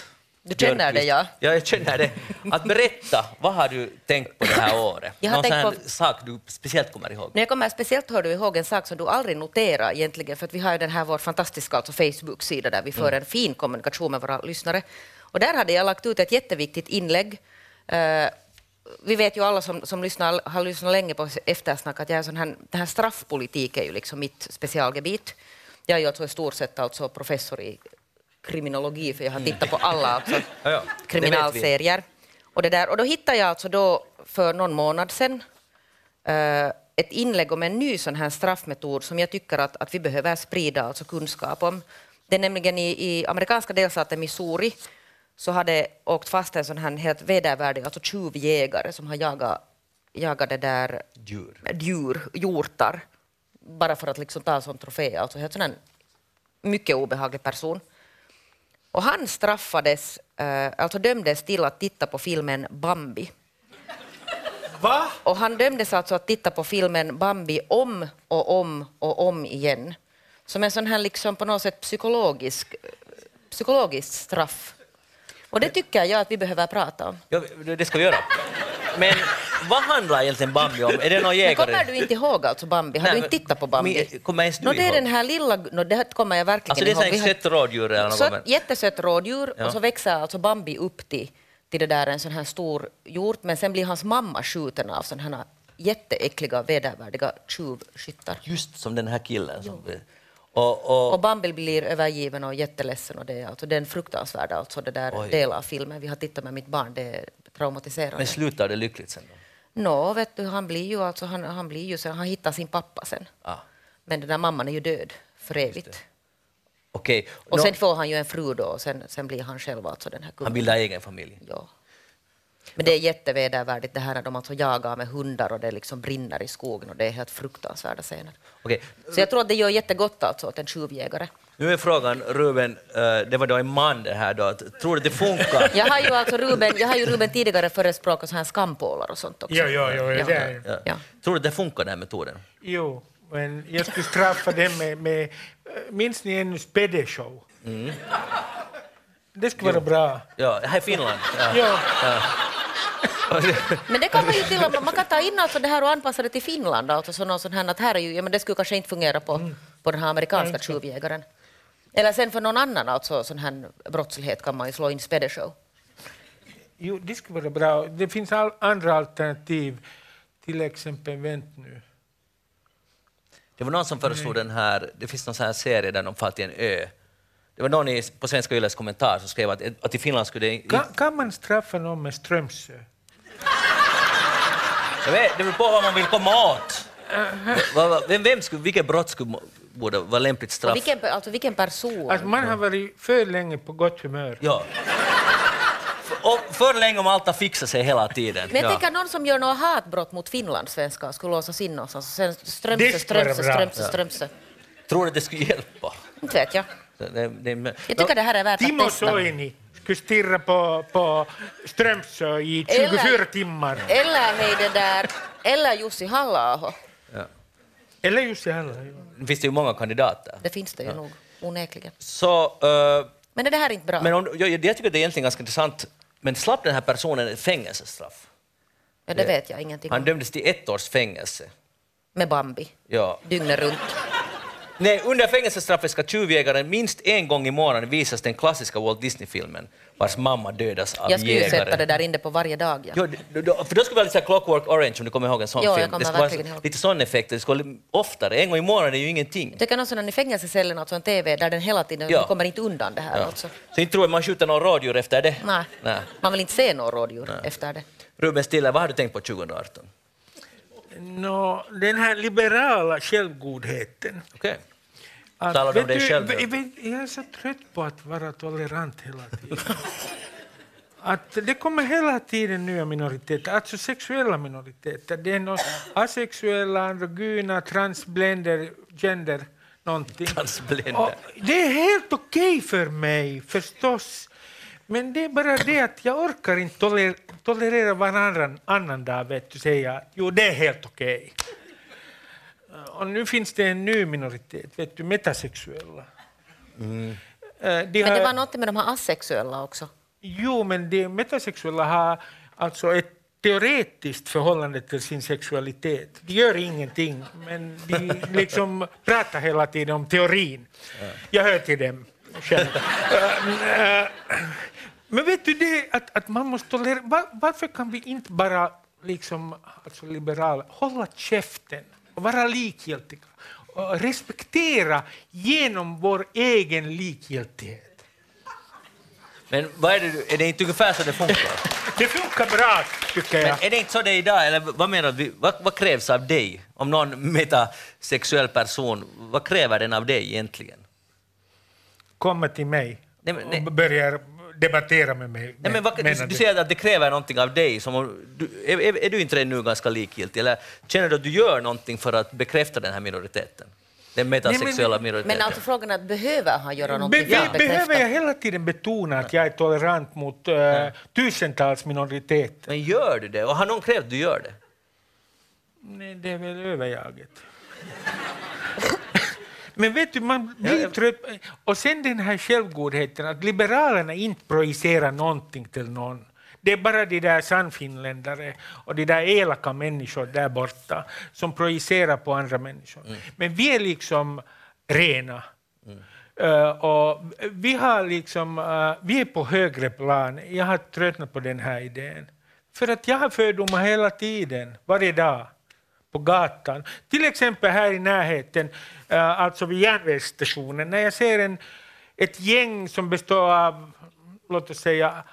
Du känner det, ja. Ja, jag känner det. Att berätta, vad har du tänkt på det här året? Jag har Någon tänkt på- sak du speciellt kommer ihåg? Jag kommer speciellt hör du ihåg en sak som du aldrig noterar egentligen, för att vi har ju den här vår fantastiska alltså Facebook-sida där vi för en fin kommunikation med våra lyssnare. Och där hade jag lagt ut ett jätteviktigt inlägg. Eh, vi vet ju alla som, som lyssnar, har lyssnat länge på eftersnack att jag är sån här, den här straffpolitik är ju liksom mitt specialgebit. Jag är ju alltså i stort sett alltså professor i kriminologi, för jag har tittat på alla alltså, Ja, kriminalserier. Och, det där, och då hittade jag alltså då för någon månad sedan eh, ett inlägg om en ny sån här straffmetod som jag tycker att, att vi behöver sprida alltså kunskap om. Det är nämligen i, i amerikanska delstaten Missouri så har det åkt fast en sån här helt vedervärdig alltså tjuvjägare som har jagat, jagat det där Djur. djur, hjortar, bara för att liksom ta som trofé. Alltså helt sån här mycket obehaglig person. Och han straffades, eh, alltså dömdes till att titta på filmen Bambi. Va? Och han dömdes alltså att titta på filmen Bambi om och om och om igen. Som en sån här liksom på något sätt psykologisk, psykologiskt straff. Och det tycker jag att vi behöver prata om. Ja, det det ska vi göra. Men vad handlar egentligen Bambi om? Är det någon Men jägare? kommer du inte ihåg alltså Bambi? Har Nej, du inte tittat på Bambi? men kommer ens du no, det är den här lilla... No, det kommer jag verkligen Alltså det är ett sött rådjur eller något? Men- jättesött rådjur Ja. och så växer alltså Bambi upp till, till det där en sån här stor hjort, men sen blir hans mamma skjuten av sådana här jätteäckliga, vedervärdiga tjuvskyttar. Just som den här killen. Som, och, och, Och Bambi blir övergiven och jätteledsen och det är, alltså, det är en fruktansvärd alltså, det där Oj. del av filmen. Vi har tittat med mitt barn, det är traumatiserande. men slutar det lyckligt sen då? Nå, vet du, han blir ju alltså, han, han blir ju sen, han hittar sin pappa sen. Ah, Men den där mamman är ju död för evigt. Okej. Och Nå, sen får han ju en fru då och sen, sen blir han själv alltså den här han kungen. bildar egen familj. Ja. Men det är jättevedervärdigt det här när de alltså jagar med hundar och det liksom brinner i skogen och det är helt fruktansvärda scener. Okej. Så jag tror att det gör jättegott alltså åt en tjuvjägare. Nu är frågan, Ruben, eh, det var då en man det här då, att, tror du det funkar? Jag har ju alltså Ruben, jag har ju Ruben tidigare förespråkat så här skampålar och sånt också. Jo, jo, jo, Ja. det är. Ja. Ja. Tror du det funkar den här metoden? Jo, men jag skulle straffa dem med, med minns ni ännu Spede Show? Det skulle vara bra. Ja, här i Finland. Ja. Ja. Men det kan man ju till och med, man kan ta in alltså det här och anpassa det till Finland. Alltså så någon sån här att här är ju, ja, men det skulle kanske inte fungera på, på den här amerikanska tjuvjägaren. Eller sen för någon annan alltså, sån här brottslighet kan man ju slå in Spede Show. Jo, det skulle vara bra. Det finns all, andra alternativ. Till exempel, vänt nu. Det var någon som föreslog den här, det finns någon sån här serie där de far till en ö. Det var någon i, på Svenska Yles kommentar som skrev att, att i Finland skulle det... Kan, kan man straffa någon med Strömsö? Jag vet, det beror på vad man vill komma åt. Va- Vem, vem skulle, vilket brott skulle borde vara lämpligt Och straff? vilken, alltså, vilken person? Att man har varit för länge på gott humör. Ja. Och för länge om allt har fixat sig hela tiden. Men jag ja. tänker någon som gör något hatbrott mot finlandssvenskar skulle låsas in någonstans. Sen Det Strömsö, Strömsö. Strömsö, Strömsö. Tror du det skulle hjälpa? Inte vet jag. Det, det, Jag tycker det här är värt att Timo testa. Soini skulle stirra på, på Strömsö i 24 Eller- timmar. Eller hej det där, eller Jussi halla Eller Jussi Halla. ja. det finns det ju många kandidater. Det finns det ju nog, onekligen. Så, eh, Men är det här inte bra? men om, jag, jag tycker det är egentligen ganska intressant, men slapp den här personen ett fängelsestraff? ja, det vet jag ingenting Han om. dömdes till ett års fängelse. Med Bambi, Ja. dygnet runt. Nej, under fängelsestraffet ska tjuvjägaren minst en gång i månaden visas den klassiska Walt Disney-filmen vars mamma dödas av Jag skulle ju sätta det där inne på varje dag. Ja. Jo, det- då- för då skulle det vara lite Clockwork Orange om du kommer ihåg en sån Jo, film. det skulle vara lite sån effekt, det skulle oftare. En gång i månaden är ju ingenting. Jag tycker någon sån i fängelsecellen, alltså en TV, där den hela tiden, Ja. kommer inte undan det här. Ja. Alltså. Så inte tror jag man skjuter någon rådjur efter det. Nej. Nej. man vill inte se några rådjur efter det. Ruben Stiller, vad har du tänkt på 2018? Nå, den här liberala självgodheten. Okej. Att, Talar du om dig själv nu? vet- Jag är så trött på att vara tolerant hela tiden. att det kommer hela tiden nya minoriteter, alltså sexuella minoriteter. Det är någon asexuella, androgyna, transblender, gender, någonting. Transblender. Och det är helt okej för mig, förstås. Men det är bara det att jag orkar inte toler tolerera varannan annan dag, vet du, säga jo, det är helt okej. Och nu finns det en ny minoritet, vet du, metasexuella. Eh, De Men det har, var något med de här asexuella också. Jo, men de metasexuella har alltså ett teoretiskt förhållande till sin sexualitet. De gör ingenting, men de liksom pratar hela tiden om teorin. Jag hör till dem. Eh, eh, men vet du det att, att man måste tolerera... Var, varför kan vi inte bara liksom, alltså liberala, hålla käften och vara likgiltiga och respektera genom vår egen likgiltighet? Men vad är, det, är det inte ungefär så det funkar? Det funkar bra, tycker jag. Men är det inte så det är idag, eller vad menar du? Vad, vad krävs av dig? Om någon metasexuell person, vad kräver den av dig egentligen? Komma till mig och börjar debattera med mig. Nej, men vad, du, du säger att det kräver någonting av dig. Som om, du, är, är, du inte redan nu ganska likgiltig? Eller känner du att du gör någonting för att bekräfta den här minoriteten? Den metasexuella minoriteten? Men alltså frågan är, att behöver han göra Be, någonting be, för att bekräfta? behöver jag hela tiden betona att jag är tolerant mot uh, tusentals minoriteter? Men gör du det? Och har någon krävt att du gör det? Nej, det är väl överjaget. Men vet du, man blir Ja, trött. Och sen den här självgodheten, att liberalerna inte projicerar någonting till någon. Det är bara de där sannfinländare och de där elaka människor där borta som projicerar på andra människor. Men vi är liksom rena. Uh, och vi, har liksom, uh, vi är på högre plan. Jag har tröttnat på den här idén. För att jag har fördomar hela tiden, varje dag, på gatan. Till exempel här i närheten, uh, alltså vid järnvägsstationen, när jag ser en, ett gäng som består av, låt oss säga,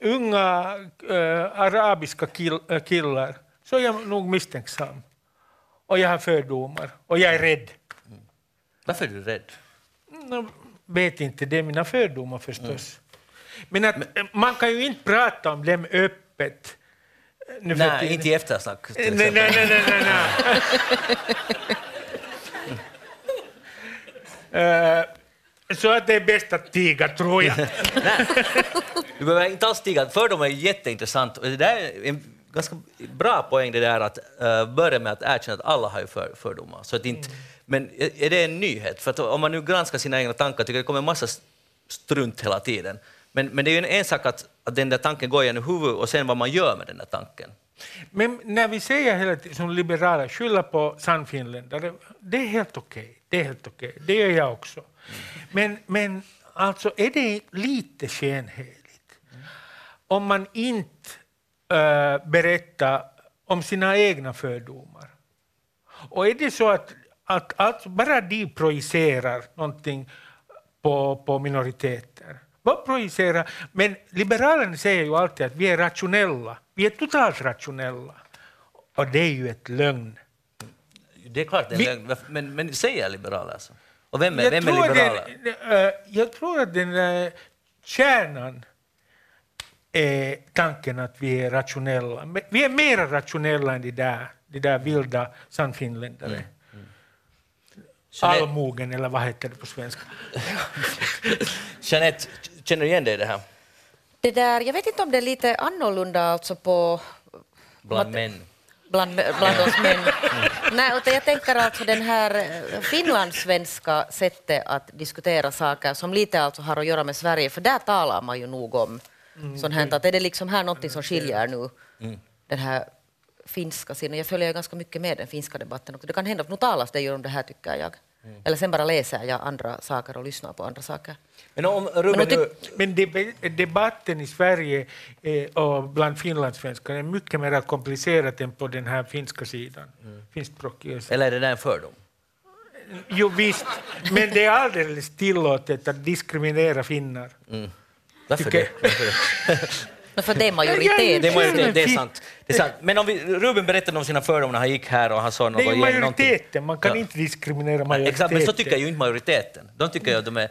unga arabiska kill, killar, så är jag nog misstänksam. Och jag har fördomar, och jag är rädd. Mm. Varför är du rädd? Jag vet inte, det är mina fördomar förstås. Mm. Men, att, Men man kan ju inte prata om dem öppet. Nu nej, inte i eftersnack. Nej, nej, nej, nej, nej, uh, så att det är bäst att tiga, tror jag. du behöver inte alls tiga. Fördomar är jätteintressant. Det är en ganska bra poäng det där att uh, börja med att erkänna att alla har ju för, fördomar. Så att inte, mm. Men är det en nyhet? För om man nu granskar sina egna tankar tycker jag det kommer en massa strunt hela tiden. Men, men det är ju en, en sak att, att den där tanken går genom huvudet och sen vad man gör med den där tanken. Men när vi säger hela tiden som liberaler, skylla på sannfinländare, det är helt okej. Okay. Det är helt okej. Okay. Det gör jag också. Mm. Men, men alltså, är det lite skenheligt mm. om man inte äh, berättar om sina egna fördomar? Och är det så att att alltså bara de projicerar någonting på, på minoriteter. Vad projicerar? Men Liberalerna säger ju alltid att vi är rationella. Vi är totalt rationella. Och det är ju ett lögn. Det är klart det är vi, lögn. Men, men säger liberaler alltså? Och vem är, vem är liberaler? Den, uh, jag tror att den uh, kärnan är tanken att vi är rationella. Vi är mer rationella än de där, de där vilda sannfinländare. Mm. Allmogen, eller vad heter det på svenska? Jeanette, känner du igen dig i det här? Det där, jag vet inte om det är lite annorlunda alltså på... Bland män? Bland, bland oss män. Mm. Nej, utan jag tänker alltså den här eh, finlandssvenska sättet att diskutera saker som lite alltså har att göra med Sverige, för där talar man ju nog om mm. sånt här, att är det liksom här någonting som skiljer nu, mm. den här finska sidan. Jag följer ganska mycket med den finska debatten och det kan hända att nu talas det ju om det här tycker jag. Mm. Eller sen bara läser jag andra saker och lyssnar på andra saker. Men, om, Ruben, men, men debatten i Sverige eh, och bland finlandssvenskar är mycket mer komplicerad än på den här finska sidan. Mm. Eller är det där en fördom? Jo visst, men det är alldeles tillåtet att diskriminera finnar. Mm. Varför det? Varför det? för det är majoritet. Det är, majoritet, det är sant. Det är sant. Men om vi, Ruben berättade om sina fördomar när han gick här och han sa något. Det är ju majoriteten, man kan ja. inte diskriminera majoriteten. Exakt, men så tycker ju inte majoriteten. De tycker att de är,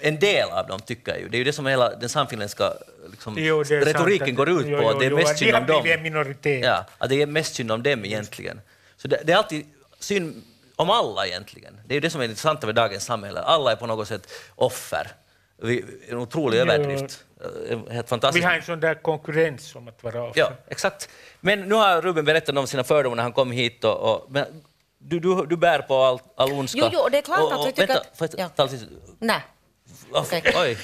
en del av dem tycker ju, det är ju det som hela den samfinländska liksom, jo, retoriken sant. går ut på, jo, jo, det är mest synd om dem. minoritet. Ja, att det är mest synd om dem egentligen. Så det, det är alltid synd om alla egentligen. Det är ju det som är intressant med dagens samhälle. Alla är på något sätt offer. En otrolig överdrift. Eh, helt fantastiskt. Vi har en sån där konkurrens om att vara offer. Ja, exakt. Men nu har Ruben berättat om sina fördomar när han kom hit. Och, och men du, du, du bär på all, all ondska. Jo, jo, det är klart och, och, att jag tycker vänta, att... Får jag ja. lite... Nej. Okay. Oj.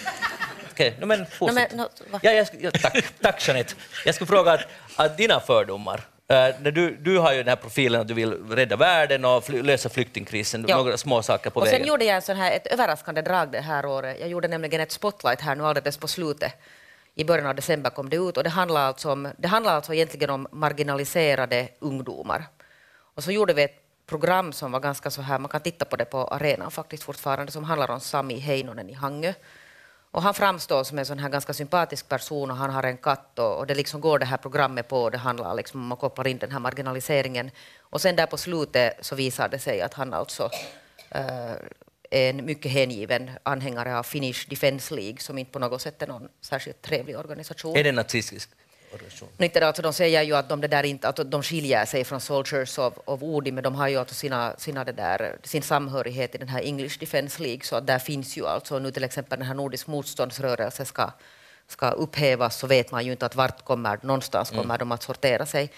Okej, okay. no, men fortsätt. No, men, no, ja, jag, ja, tack, tack Jeanette. Jag skulle fråga att, att dina fördomar, Uh, du, du har ju den här profilen att du vill rädda världen och fly, lösa flyktingkrisen, ja. några små saker på och vägen. Sen gjorde jag en sån här, ett överraskande drag det här året. Jag gjorde nämligen ett spotlight här nu alldeles på slutet. I början av december kom det ut och det handlar alltså, om, det handlar alltså egentligen om marginaliserade ungdomar. Och så gjorde vi ett program som var ganska så här, man kan titta på det på arenan faktiskt fortfarande, som handlar om Sami Heinonen i Hangö och han framstår som en sån här ganska sympatisk person och han har en katt och, och det liksom går det här programmet på och det handlar liksom om att koppla in den här marginaliseringen. Och sen där på slutet så visar det sig att han alltså äh, är en mycket hängiven anhängare av Finnish Defence League som inte på något sätt är någon särskilt trevlig organisation. Är det nazistisk? Inte alltså, de säger ju att de, det där inte, att de skiljer sig från Soldiers of, of Odin, men de har ju alltså sina, sina det där, sin samhörighet i den här English Defence League, så att där finns ju alltså nu till exempel den här nordisk motståndsrörelse ska, ska upphävas, så vet man ju inte att vart kommer, någonstans kommer mm. de att sortera sig.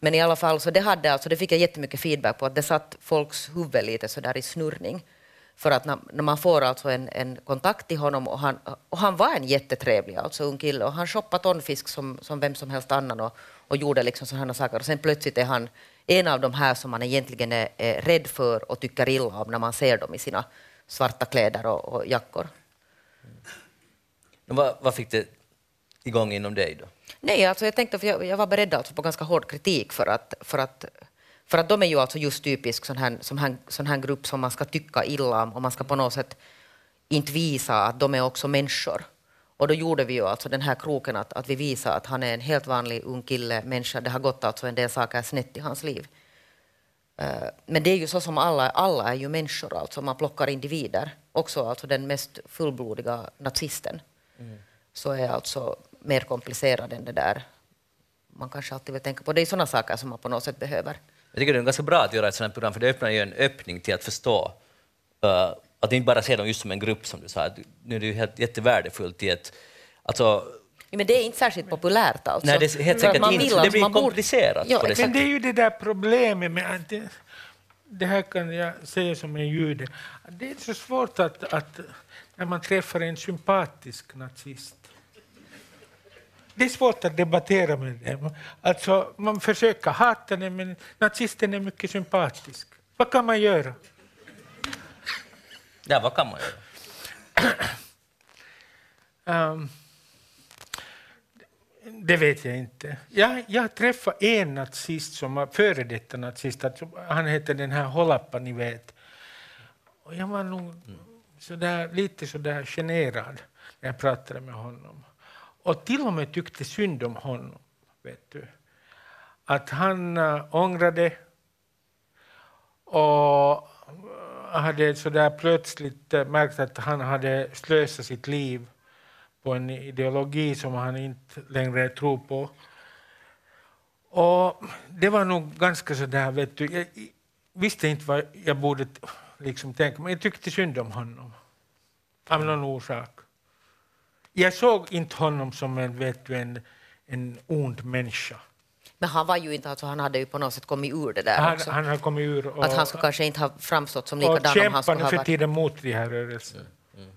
Men i alla fall, så det, hade alltså, det fick jag jättemycket feedback på, att det satt folks huvud lite så där i snurrning. För att när, när, man får alltså en, en, kontakt till honom, och han, och han var en jättetrevlig alltså, ung kille, och han shoppade tonfisk som, som vem som helst annan och, och gjorde liksom sådana saker. Och sen plötsligt är han en av de här som man egentligen är, är rädd för och tycker illa om när man ser dem i sina svarta kläder och, och jackor. Men Vad, vad fick det igång inom dig då? Nej, alltså jag tänkte, för jag, jag var beredd alltså på ganska hård kritik för att, för att för att de är ju alltså just typisk sån här, sån, här, sån här grupp som man ska tycka illa om och man ska på något sätt inte visa att de är också människor. Och då gjorde vi ju alltså den här kroken att, att vi visade att han är en helt vanlig ung kille, människa. Det har gått alltså en del saker snett i hans liv. Uh, men det är ju så som alla, alla är ju människor, alltså man plockar individer. Också alltså den mest fullblodiga nazisten. Mm. Så är alltså mer komplicerad än det där man kanske alltid vill tänka på. Det är sådana saker som man på något sätt behöver. Jag tycker det är ganska bra att göra ett sådant program, för det öppnar ju en öppning till att förstå uh, att inte bara se dem just som en grupp, som du sa. Nu är det ju helt jättevärdefullt i ett... Alltså, Ja, men det är inte särskilt populärt alltså. Nej, det är helt säkert inte. Det blir komplicerat ja, på det Men det är ju det där problemet med att det, det här kan jag säga som en jude. Det är så svårt att, att när man träffar en sympatisk nazist det är svårt att debattera med dem. Alltså, man försöker hata dem, men nazisten är mycket sympatisk. Vad kan man göra? Ja, vad kan man göra? um, det vet jag inte. Jag, jag träffade en nazist som var före detta nazist. Han hette den här Holappa, ni vet. Och jag var nog sådär, lite sådär generad när jag pratade med honom och till och med tyckte synd om honom. Vet du. Att han äh, ångrade och hade så där plötsligt eh, märkt att han hade slösat sitt liv på en ideologi som han inte längre tror på. Och det var nog ganska så där, vet du, jag visste inte vad jag borde liksom tänka, men jag tyckte synd om honom. Av någon orsak. Jag såg inte honom som en, vet du, en, en ond människa. Men han var ju inte, alltså, han hade ju på något sätt kommit ur det där han, också. Han har kommit ur. Och, att han skulle kanske inte ha framstått som likadan om han skulle ha varit... för tiden mot de här rörelserna. Mm. Mm.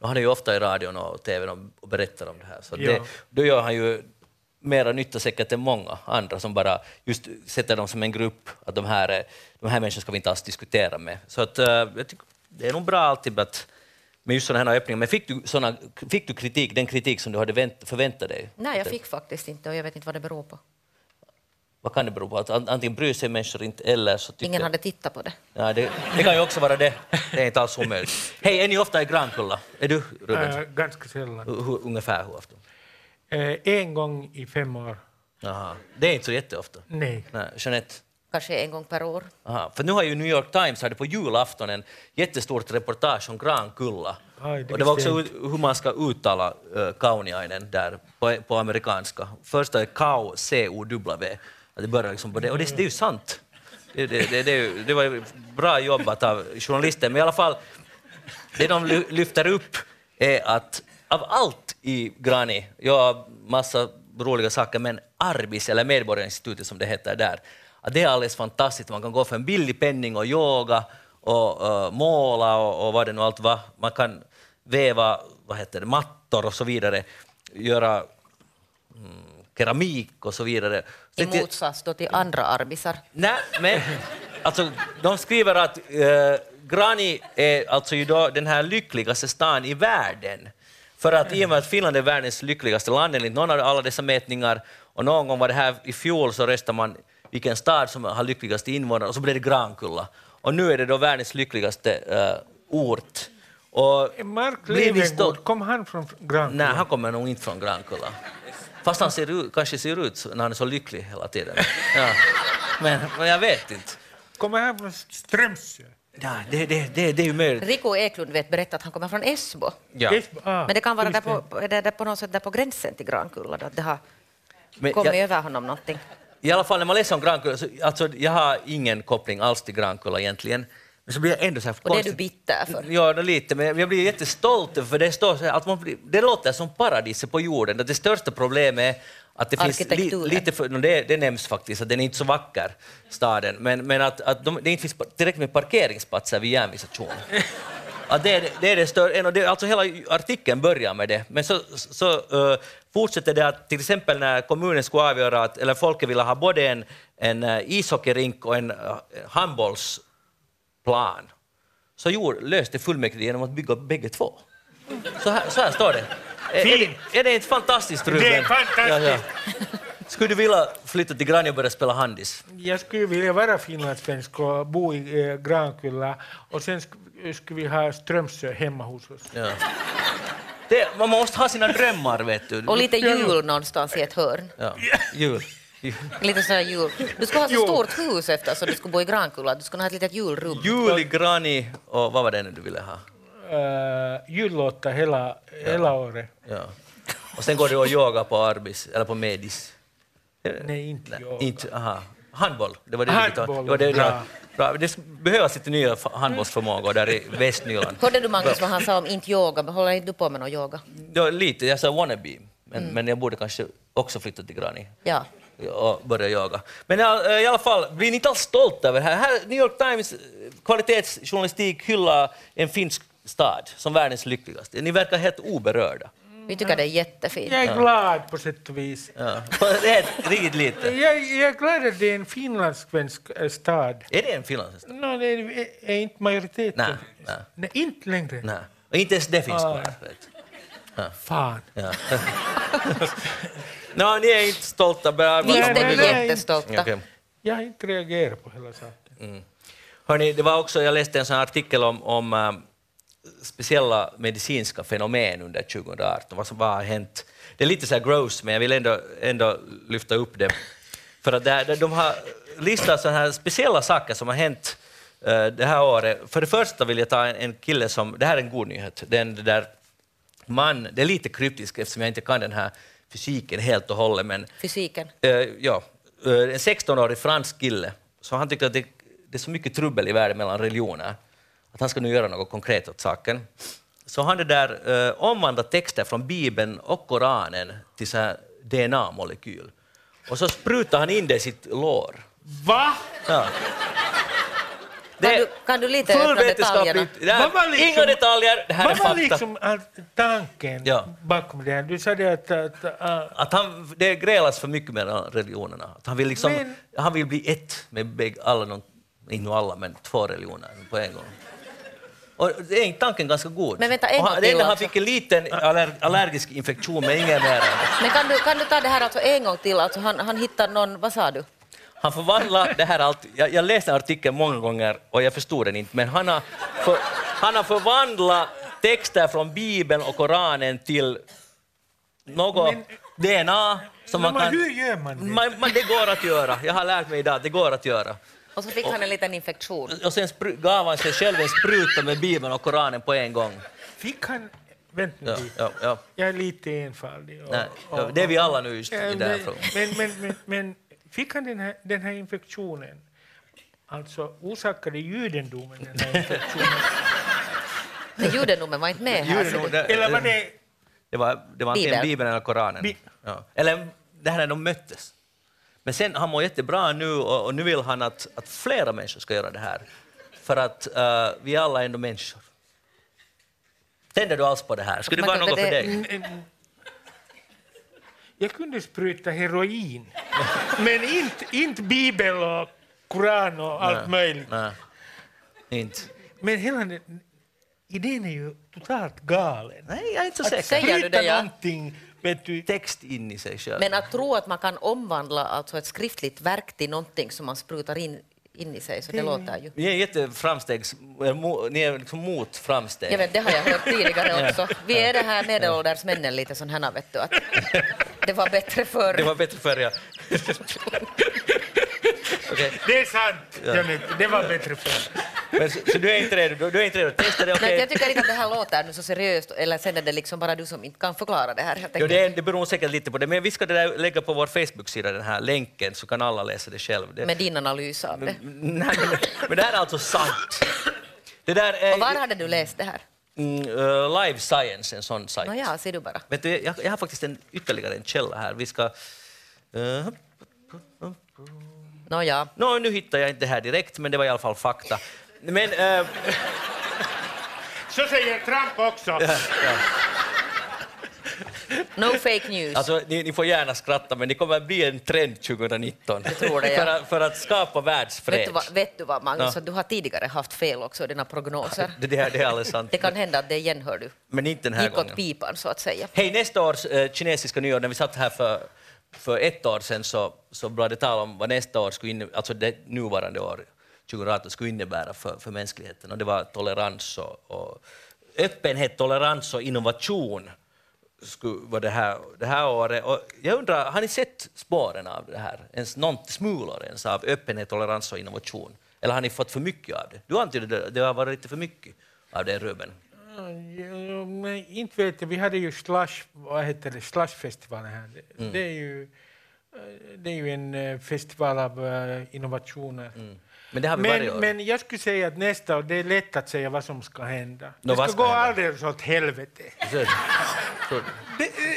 Han är ju ofta i radion och tv och berättar om det här. Så ja. det, då gör han ju mera nytta säkert än många andra som bara just sätter dem som en grupp, att de här, de här människorna ska vi inte alls diskutera med. Så att, uh, jag tycker, det är nog bra alltid att med just sådana här öppningar. Men fick du, såna, fick du kritik, den kritik som du hade vänt, förväntat dig? Nej, jag fick faktiskt inte och jag vet inte vad det beror på. Vad kan det bero på? Att antingen bryr sig människor inte eller så tycker... Ingen hade tittat på det. Ja, det, det kan ju också vara det. Det är inte alls omöjligt. Hej, är ni ofta i Grankulla? Är du, Ruben? Äh, ganska sällan. Hur, ungefär hur ofta? Äh, en gång i fem år. Aha. Det är inte så jätteofta? Nej. Nej. Jeanette? Kanske en gång per år. Aha. För nu har ju New York Times hade på julafton en jättestort reportage om Grankulla. Aj, det och det var också hur man ska uttala uh, Kauniainen där på, på amerikanska. Första är Kau, C-O-W. Det börjar liksom på det. Och det, det är ju sant. Det, det, det, det, det var bra jobbat av journalisten, men i alla fall, det de lyfter upp är att av allt i Grani, ja, massa roliga saker, men Arbis, eller Medborgarinstitutet som det heter där, det är alldeles fantastiskt. Man kan gå för en billig penning och yoga och uh, måla och, och vad det nu allt var. Man kan väva vad heter det, mattor och så vidare, göra mm, keramik och så vidare. I motsats då till andra arbisar. Nej, men alltså, de skriver att uh, Grani är alltså ju den här lyckligaste stan i världen. För att i och med att Finland är världens lyckligaste land enligt någon av alla dessa mätningar och någon gång var det här i fjol så röstade man vilken stad som har lyckligast invånare och så blev det Grankulla. Och nu är det då världens lyckligaste uh, ort. Och Mark Levengood, kom han från Grankulla? Nej, han kommer nog inte från Grankulla. Fast han ser ut, kanske ser ut när han är så lycklig hela tiden. Ja. Men, men jag vet inte. Kommer han från Strömsö? Ja, det, det, det, det är ju möjligt. Rico Eklund vet berätta att han kommer från Esbo. Ja. Esbo ah, Men det kan vara där på, där, där på något sätt där på gränsen till Grankulla. Att det har Men kommit jag, över honom någonting. I alla fall när man läser om Grankulla, så, alltså, jag har ingen koppling alls till Grankulla egentligen. Men så blir jag ändå så här Och det är du bitter för? Ja, lite, men jag blir jättestolt för det står så här, att man blir, det låter som paradiset på jorden. Det största problemet är att det finns li, lite för, no, det, det nämns faktiskt, att den är inte så vacker, staden, men, men att, att de, det inte finns tillräckligt med parkeringsplatser vid järnvägsstationen. Att det, är, det är det större, alltså hela artikeln börjar med det, men så, så uh, fortsätter det att till exempel när kommunen skulle avgöra att, eller folket ville ha både en, en ishockeyrink och en uh, handbollsplan, så gjorde, löste fullmäktige genom att bygga bägge två. Så här, så här står det. Är, är, det, är det inte fantastiskt, Ruben? Det är fantastiskt. Skulle du vilja flytta till Granje och börja spela handis? Jag skulle vilja vara finlandssvensk och bo i eh, Grankulla och sen sk- skulle vi ha Strömsö hemma hos oss. Ja. Det, man måste ha sina drömmar, vet du. Och lite jul någonstans i ett hörn. Ja, jul. Lite sån här jul. Du skulle ha Jo. stort hus eftersom du skulle bo i Grankulla. Du skulle ha ett litet julrum. Jul i Grani och vad var det nu du ville ha? Uh, jullåtar hela, hela året. Ja. Och sen går du och yoga på Arbis, eller på Medis. Nej, inte jag. Inte, aha. Handboll, det var det Handboll, du Det var det, ja. Bra. Det behövs lite nya handbollsförmågor där i Västnyland. Hörde du Magnus vad han sa om inte yoga? Men Håller inte du på med någon yoga? Ja, lite, jag sa wannabe, men, men jag borde kanske också flytta till Grani Ja. och börja jaga. Men ja, i alla fall, blir ni inte alls stolta över det här? här New York Times eh, kvalitetsjournalistik hyllar en finsk stad som världens lyckligaste. Ni verkar helt oberörda. Vi tycker det är jättefint. Jag är glad på sätt och vis. Ja. Riktigt lite. Jag, jag är glad att det är en finlandssvensk eh, stad. Är det en finlandshäst? No, det är, är inte majoriteten. Nej, nej. Nej, inte längre. Nej. Och inte ens det finns Ah. kvar. vet du. Fan. Ja. Nå, ni är inte stolta. Bara, Visst är nej, vi jättestolta. Okej. Jag har inte reagerat på hela saken. Hörni, det var också, jag läste en sån artikel om, om äh, speciella medicinska fenomen under 2018, vad som vad har hänt. Det är lite så här gross, men jag vill ändå, ändå lyfta upp det. För att där, de har listat såna här speciella saker som har hänt äh, det här året. För det första vill jag ta en, kille som, det här är en god nyhet, den där man, det är lite kryptiskt eftersom jag inte kan den här fysiken helt och hållet, men Fysiken. Eh, ja, eh, en 16-årig fransk kille, så han tyckte att det, det är så mycket trubbel i världen mellan religioner, att han ska nu göra något konkret åt saken. Så han det där uh, omvandlat texter från Bibeln och Koranen till så här DNA-molekyl. Och så sprutar han in det i sitt lår. Va? Ja. Kan du, kan du lite öppna detaljerna? Det här- var liksom- Inga detaljer, det här är Vad var fakta. liksom allt- tanken Ja. bakom det här? Du sa det att... att äh, Att han, det grälas för mycket mellan religionerna. Att han, vill liksom, Men- han vill bli ett med bägge, alla, inte alla, men två religioner på en gång. Och det är tanken ganska god. Men vänta, en Och han, gång till han alltså. fick en liten aller, allergisk infektion, men ingen mer. Men kan du, kan du ta det här alltså en gång till? Alltså han, han hittar någon, vad sa du? Han förvandlar det här allt. Jag, jag läste artikeln många gånger och jag förstod den inte, men han har, för, han har förvandlat texter från Bibeln och Koranen till något DNA som man men kan... hur gör man det? Man, man, det går att göra. Jag har lärt mig idag att det går att göra. Och så fick han en liten infektion. Och sen gav han sig själv en spruta med Bibeln och Koranen på en gång. Fick han... Vänta nu Ja, ja, ja. Jag är lite enfaldig. och- Nej, ja, det är vi alla nu just Ja, i den här men, frågan. men, men, men, men fick han den här, den här infektionen? Alltså orsakade judendomen den här infektionen? Men judendomen var inte med här. ser Judendom, du. det- Eller var det... Det var, det var antingen Bibeln. Bibeln eller Koranen. Bi- Ja. Eller det här när de möttes. Men sen, han mår jättebra nu och, och nu vill han att, att flera människor ska göra det här. För att eh, vi alla är ändå människor. Tänder du alls på det här? Skulle det vara något för dig? Mm, mm. Jag kunde spruta heroin, men inte, inte bibel och koran och allt möjligt. Nej, inte. Men hela den, idén är ju totalt galen. Nej, jag är inte så Att säker. Säger du spruta det, ja? Text in i sig själv. Men att tro att man kan omvandla alltså ett skriftligt verk till någonting som man sprutar in, in i sig, så det låter ju... Ni är jätteframstegs... Ni är liksom mot framsteg. Jag vet, det har jag hört tidigare också. Vi är det här medelålders männen lite sån här, vet du, att det var bättre förr. Det var bättre förr, ja. Okej. det är sant, Janette, det var bättre förr. Men så, så du är inte redo? Du, är inte redo? Testa det, okej? Nej, jag tycker inte att det här låter nu så seriöst, eller sen är det liksom bara du som inte kan förklara det här. Jo, det, är, det beror säkert lite på det, men vi ska det där lägga på vår Facebook-sida, den här länken, så kan alla läsa det själv. Det, Med din analys av det. nej, men, men det här är alltså sant. Det där är Och var hade du läst det här? mm, uh, Live Science, en sån sajt. Nåja, ser du bara. Vet du, jag, jag har faktiskt en, ytterligare en källa här. Vi ska... Uh, Nåja. Nå, nu hittar jag inte det här direkt, men det var i alla fall fakta. Men... eh, Så säger Trump också. ja. No fake news. Alltså, ni, ni får gärna skratta, men det kommer att bli en trend 2019 tror det, ja. för, att, för att skapa världsfred. vet, du vad, vet du vad, Magnus, Ja. du har tidigare haft fel också i dina prognoser. Det, det, är- det är alldeles sant. Det kan hända att det igen, hör du, Men inte den här gick åt gången. pipan så att säga. Hej, nästa års eh, kinesiska nyår, när vi satt här för, för ett år sedan så, så var det tal om vad nästa år skulle inne, alltså det nuvarande år, 2018, skulle innebära för, för mänskligheten. Och det var tolerans och, och öppenhet, tolerans och innovation skulle vara det här, det här året. Och jag undrar, har ni sett spåren av det här? Ens någon smulor ens av öppenhet, tolerans och innovation? Eller har ni fått för mycket av det? Du antydde det, det har varit lite för mycket av det, Ruben. Ja, men inte vet jag, vi hade ju Slush, vad heter det, Slushfestivalen här. Det, det, är ju, eh, det är ju en eh, festival av eh, innovationer. Men det har vi. Men, men jag skulle säga att nästa år, det är lätt att säga vad som ska hända. Nå, det ska ska gå hända? alldeles åt helvete.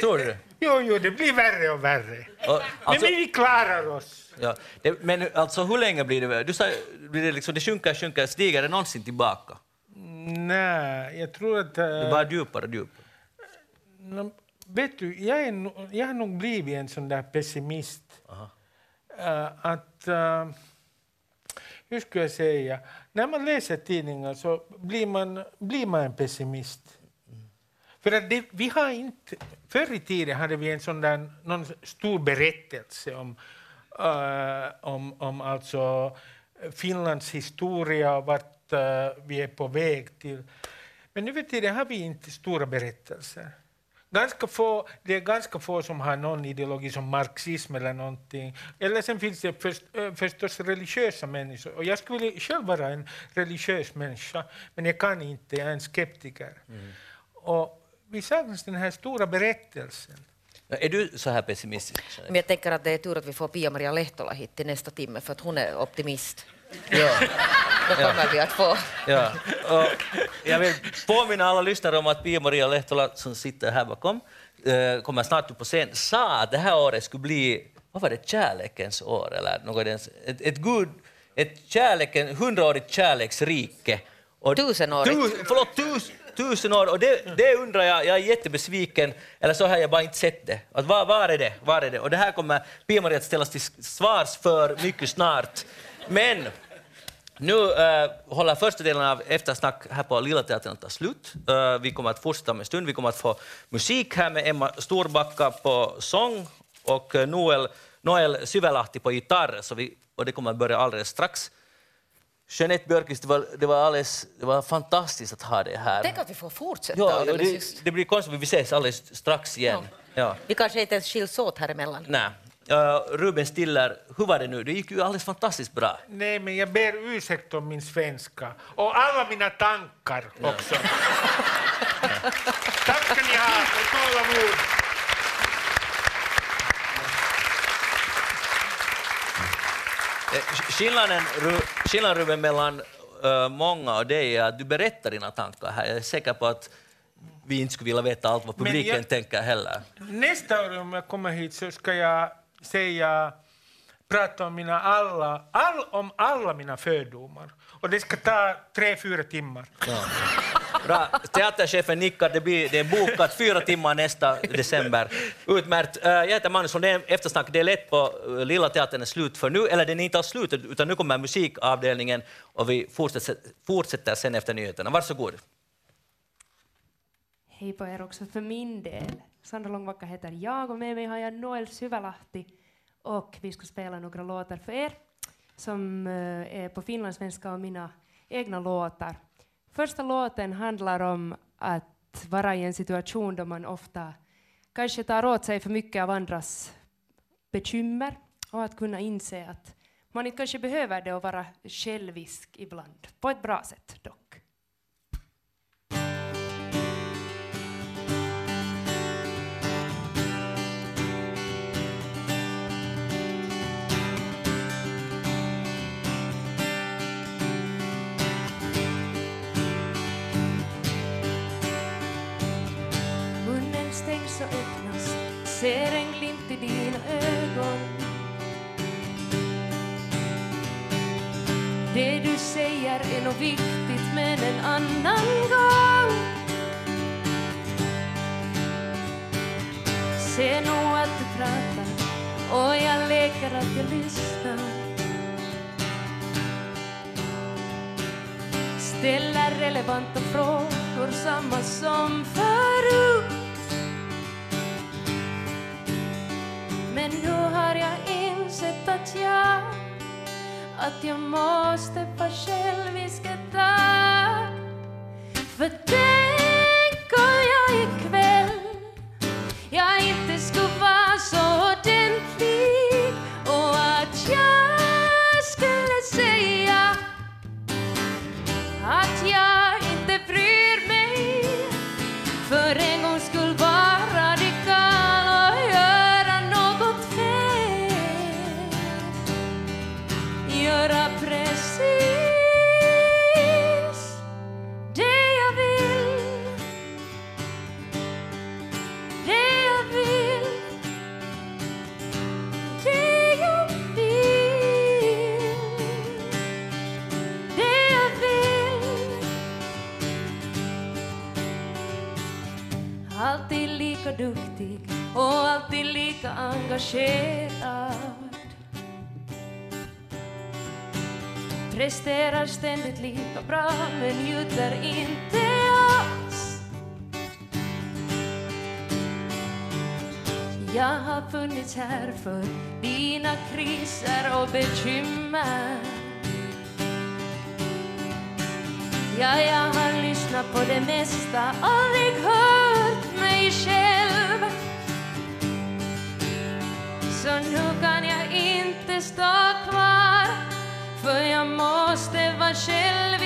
Tror, du jo, jo, det blir värre och värre. Och, alltså, men vi klarar oss. ja, det, men alltså hur länge blir det? Du sa, blir det, liksom, det sjunker, sjunker, stiger det någonsin tillbaka? Nej, jag tror att... eh, Det bara djupare och djupare. Nå, vet du, jag, är, no- jag har nog blivit en sån där pessimist. Eh, att... eh, hur skulle jag säga? När man läser tidningar så blir man, blir man en pessimist. För att det, vi har inte... Förr i tiden hade vi en sån där, någon stor berättelse om, uh, om, om alltså Finlands historia och vart uh, vi är på väg till. Men nu för tiden har vi inte stora berättelser. Ganska få, det är ganska få som har någon ideologi som marxism eller någonting. Eller sen finns det först, förstås religiösa människor. Och jag skulle vilja själv vara en religiös människa, men jag kan inte, jag är en skeptiker. Och vi saknar den här stora berättelsen. Är du så här pessimistisk? Men jag tänker att det är tur att vi får Pia-Maria Lehtola hit till nästa timme för att hon är optimist. Ja. Då kommer vi att få... Ja. Och jag vill påminna alla lyssnare om att Pia-Maria Lehtola, som sitter här bakom, eh, kommer snart upp på scen, sa att det här året skulle bli, vad var det, kärlekens år eller något ett, ett, gud, ett kärleken, hundraårigt kärleksrike. Och Tusenårigt. Tu, förlåt, tus, tusen år. Och det, det undrar jag, jag är jättebesviken, eller så har jag bara inte sett det. Att var, var är det? Var är det? Och det här kommer Pia-Maria att ställas till svars för mycket snart. Men nu äh, håller första delen av Eftersnack här på Lilla Teatern att ta slut. Äh, vi kommer att fortsätta om en stund. Vi kommer att få musik här med Emma Storbacka på sång och äh, Noel, Noel Syvälahti på gitarr. Så vi, och det kommer att börja alldeles strax. Jeanette Björkqvist, det var, det, var alldeles, det var fantastiskt att ha dig här. Tänk att vi får fortsätta Ja, det, just. det blir konstigt, vi ses alldeles strax igen. Ja. Vi kanske inte ens skiljs åt här emellan. Nej. Uh, Ruben Stiller, hur var det nu? Det gick ju alldeles fantastiskt bra. Nej, men jag ber ursäkt om min svenska. Och alla mina tankar också. Tack ska ni ha och tålamod. Skillnaden, Ru- skillnaden Ruben, mellan eh, många och dig är att du berättar dina tankar här. Jag är säker på att vi inte skulle vilja veta allt vad publiken jag- tänker heller. Nästa år om jag kommer hit så ska jag säga, prata om, mina alla, all, om alla mina fördomar. Och det ska ta tre, fyra timmar. Bra. Teaterchefen nickar, det, blir, det är bokat fyra timmar nästa december. Utmärkt. Eh, Jag heter Magnus Lundén, Eftersnack det är lätt på eh, Lilla Teatern är slut för nu, eller den är inte alls slut, utan nu kommer musikavdelningen och vi fortsätter, fortsätter sen efter nyheterna. Varsågod. Hej på er också för min del. Sandra Långbacka heter jag och med mig har jag Noel Syvälahti och vi ska spela några låtar för er som eh, är på finlandssvenska och mina egna låtar. Första låten handlar om att vara i en situation då man ofta kanske tar åt sig för mycket av andras bekymmer och att kunna inse att man inte kanske behöver det och vara självisk ibland, på ett bra sätt dock. Ser en glimt i dina ögon. Det du säger är nog viktigt men en annan gång. Ser nog att du pratar och jag leker att jag lyssnar. Ställer relevanta frågor, samma som förut. Men nu har jag insett att jag, att jag måste vara självisk ett tag. För engagerad. Presterar ständigt lika bra men njuter inte alls. Jag har funnits här för dina kriser och bekymmer. Ja, jag har lyssnat på det mesta, aldrig hört mig själv Så nu kan jag inte stå kvar för jag måste vara själv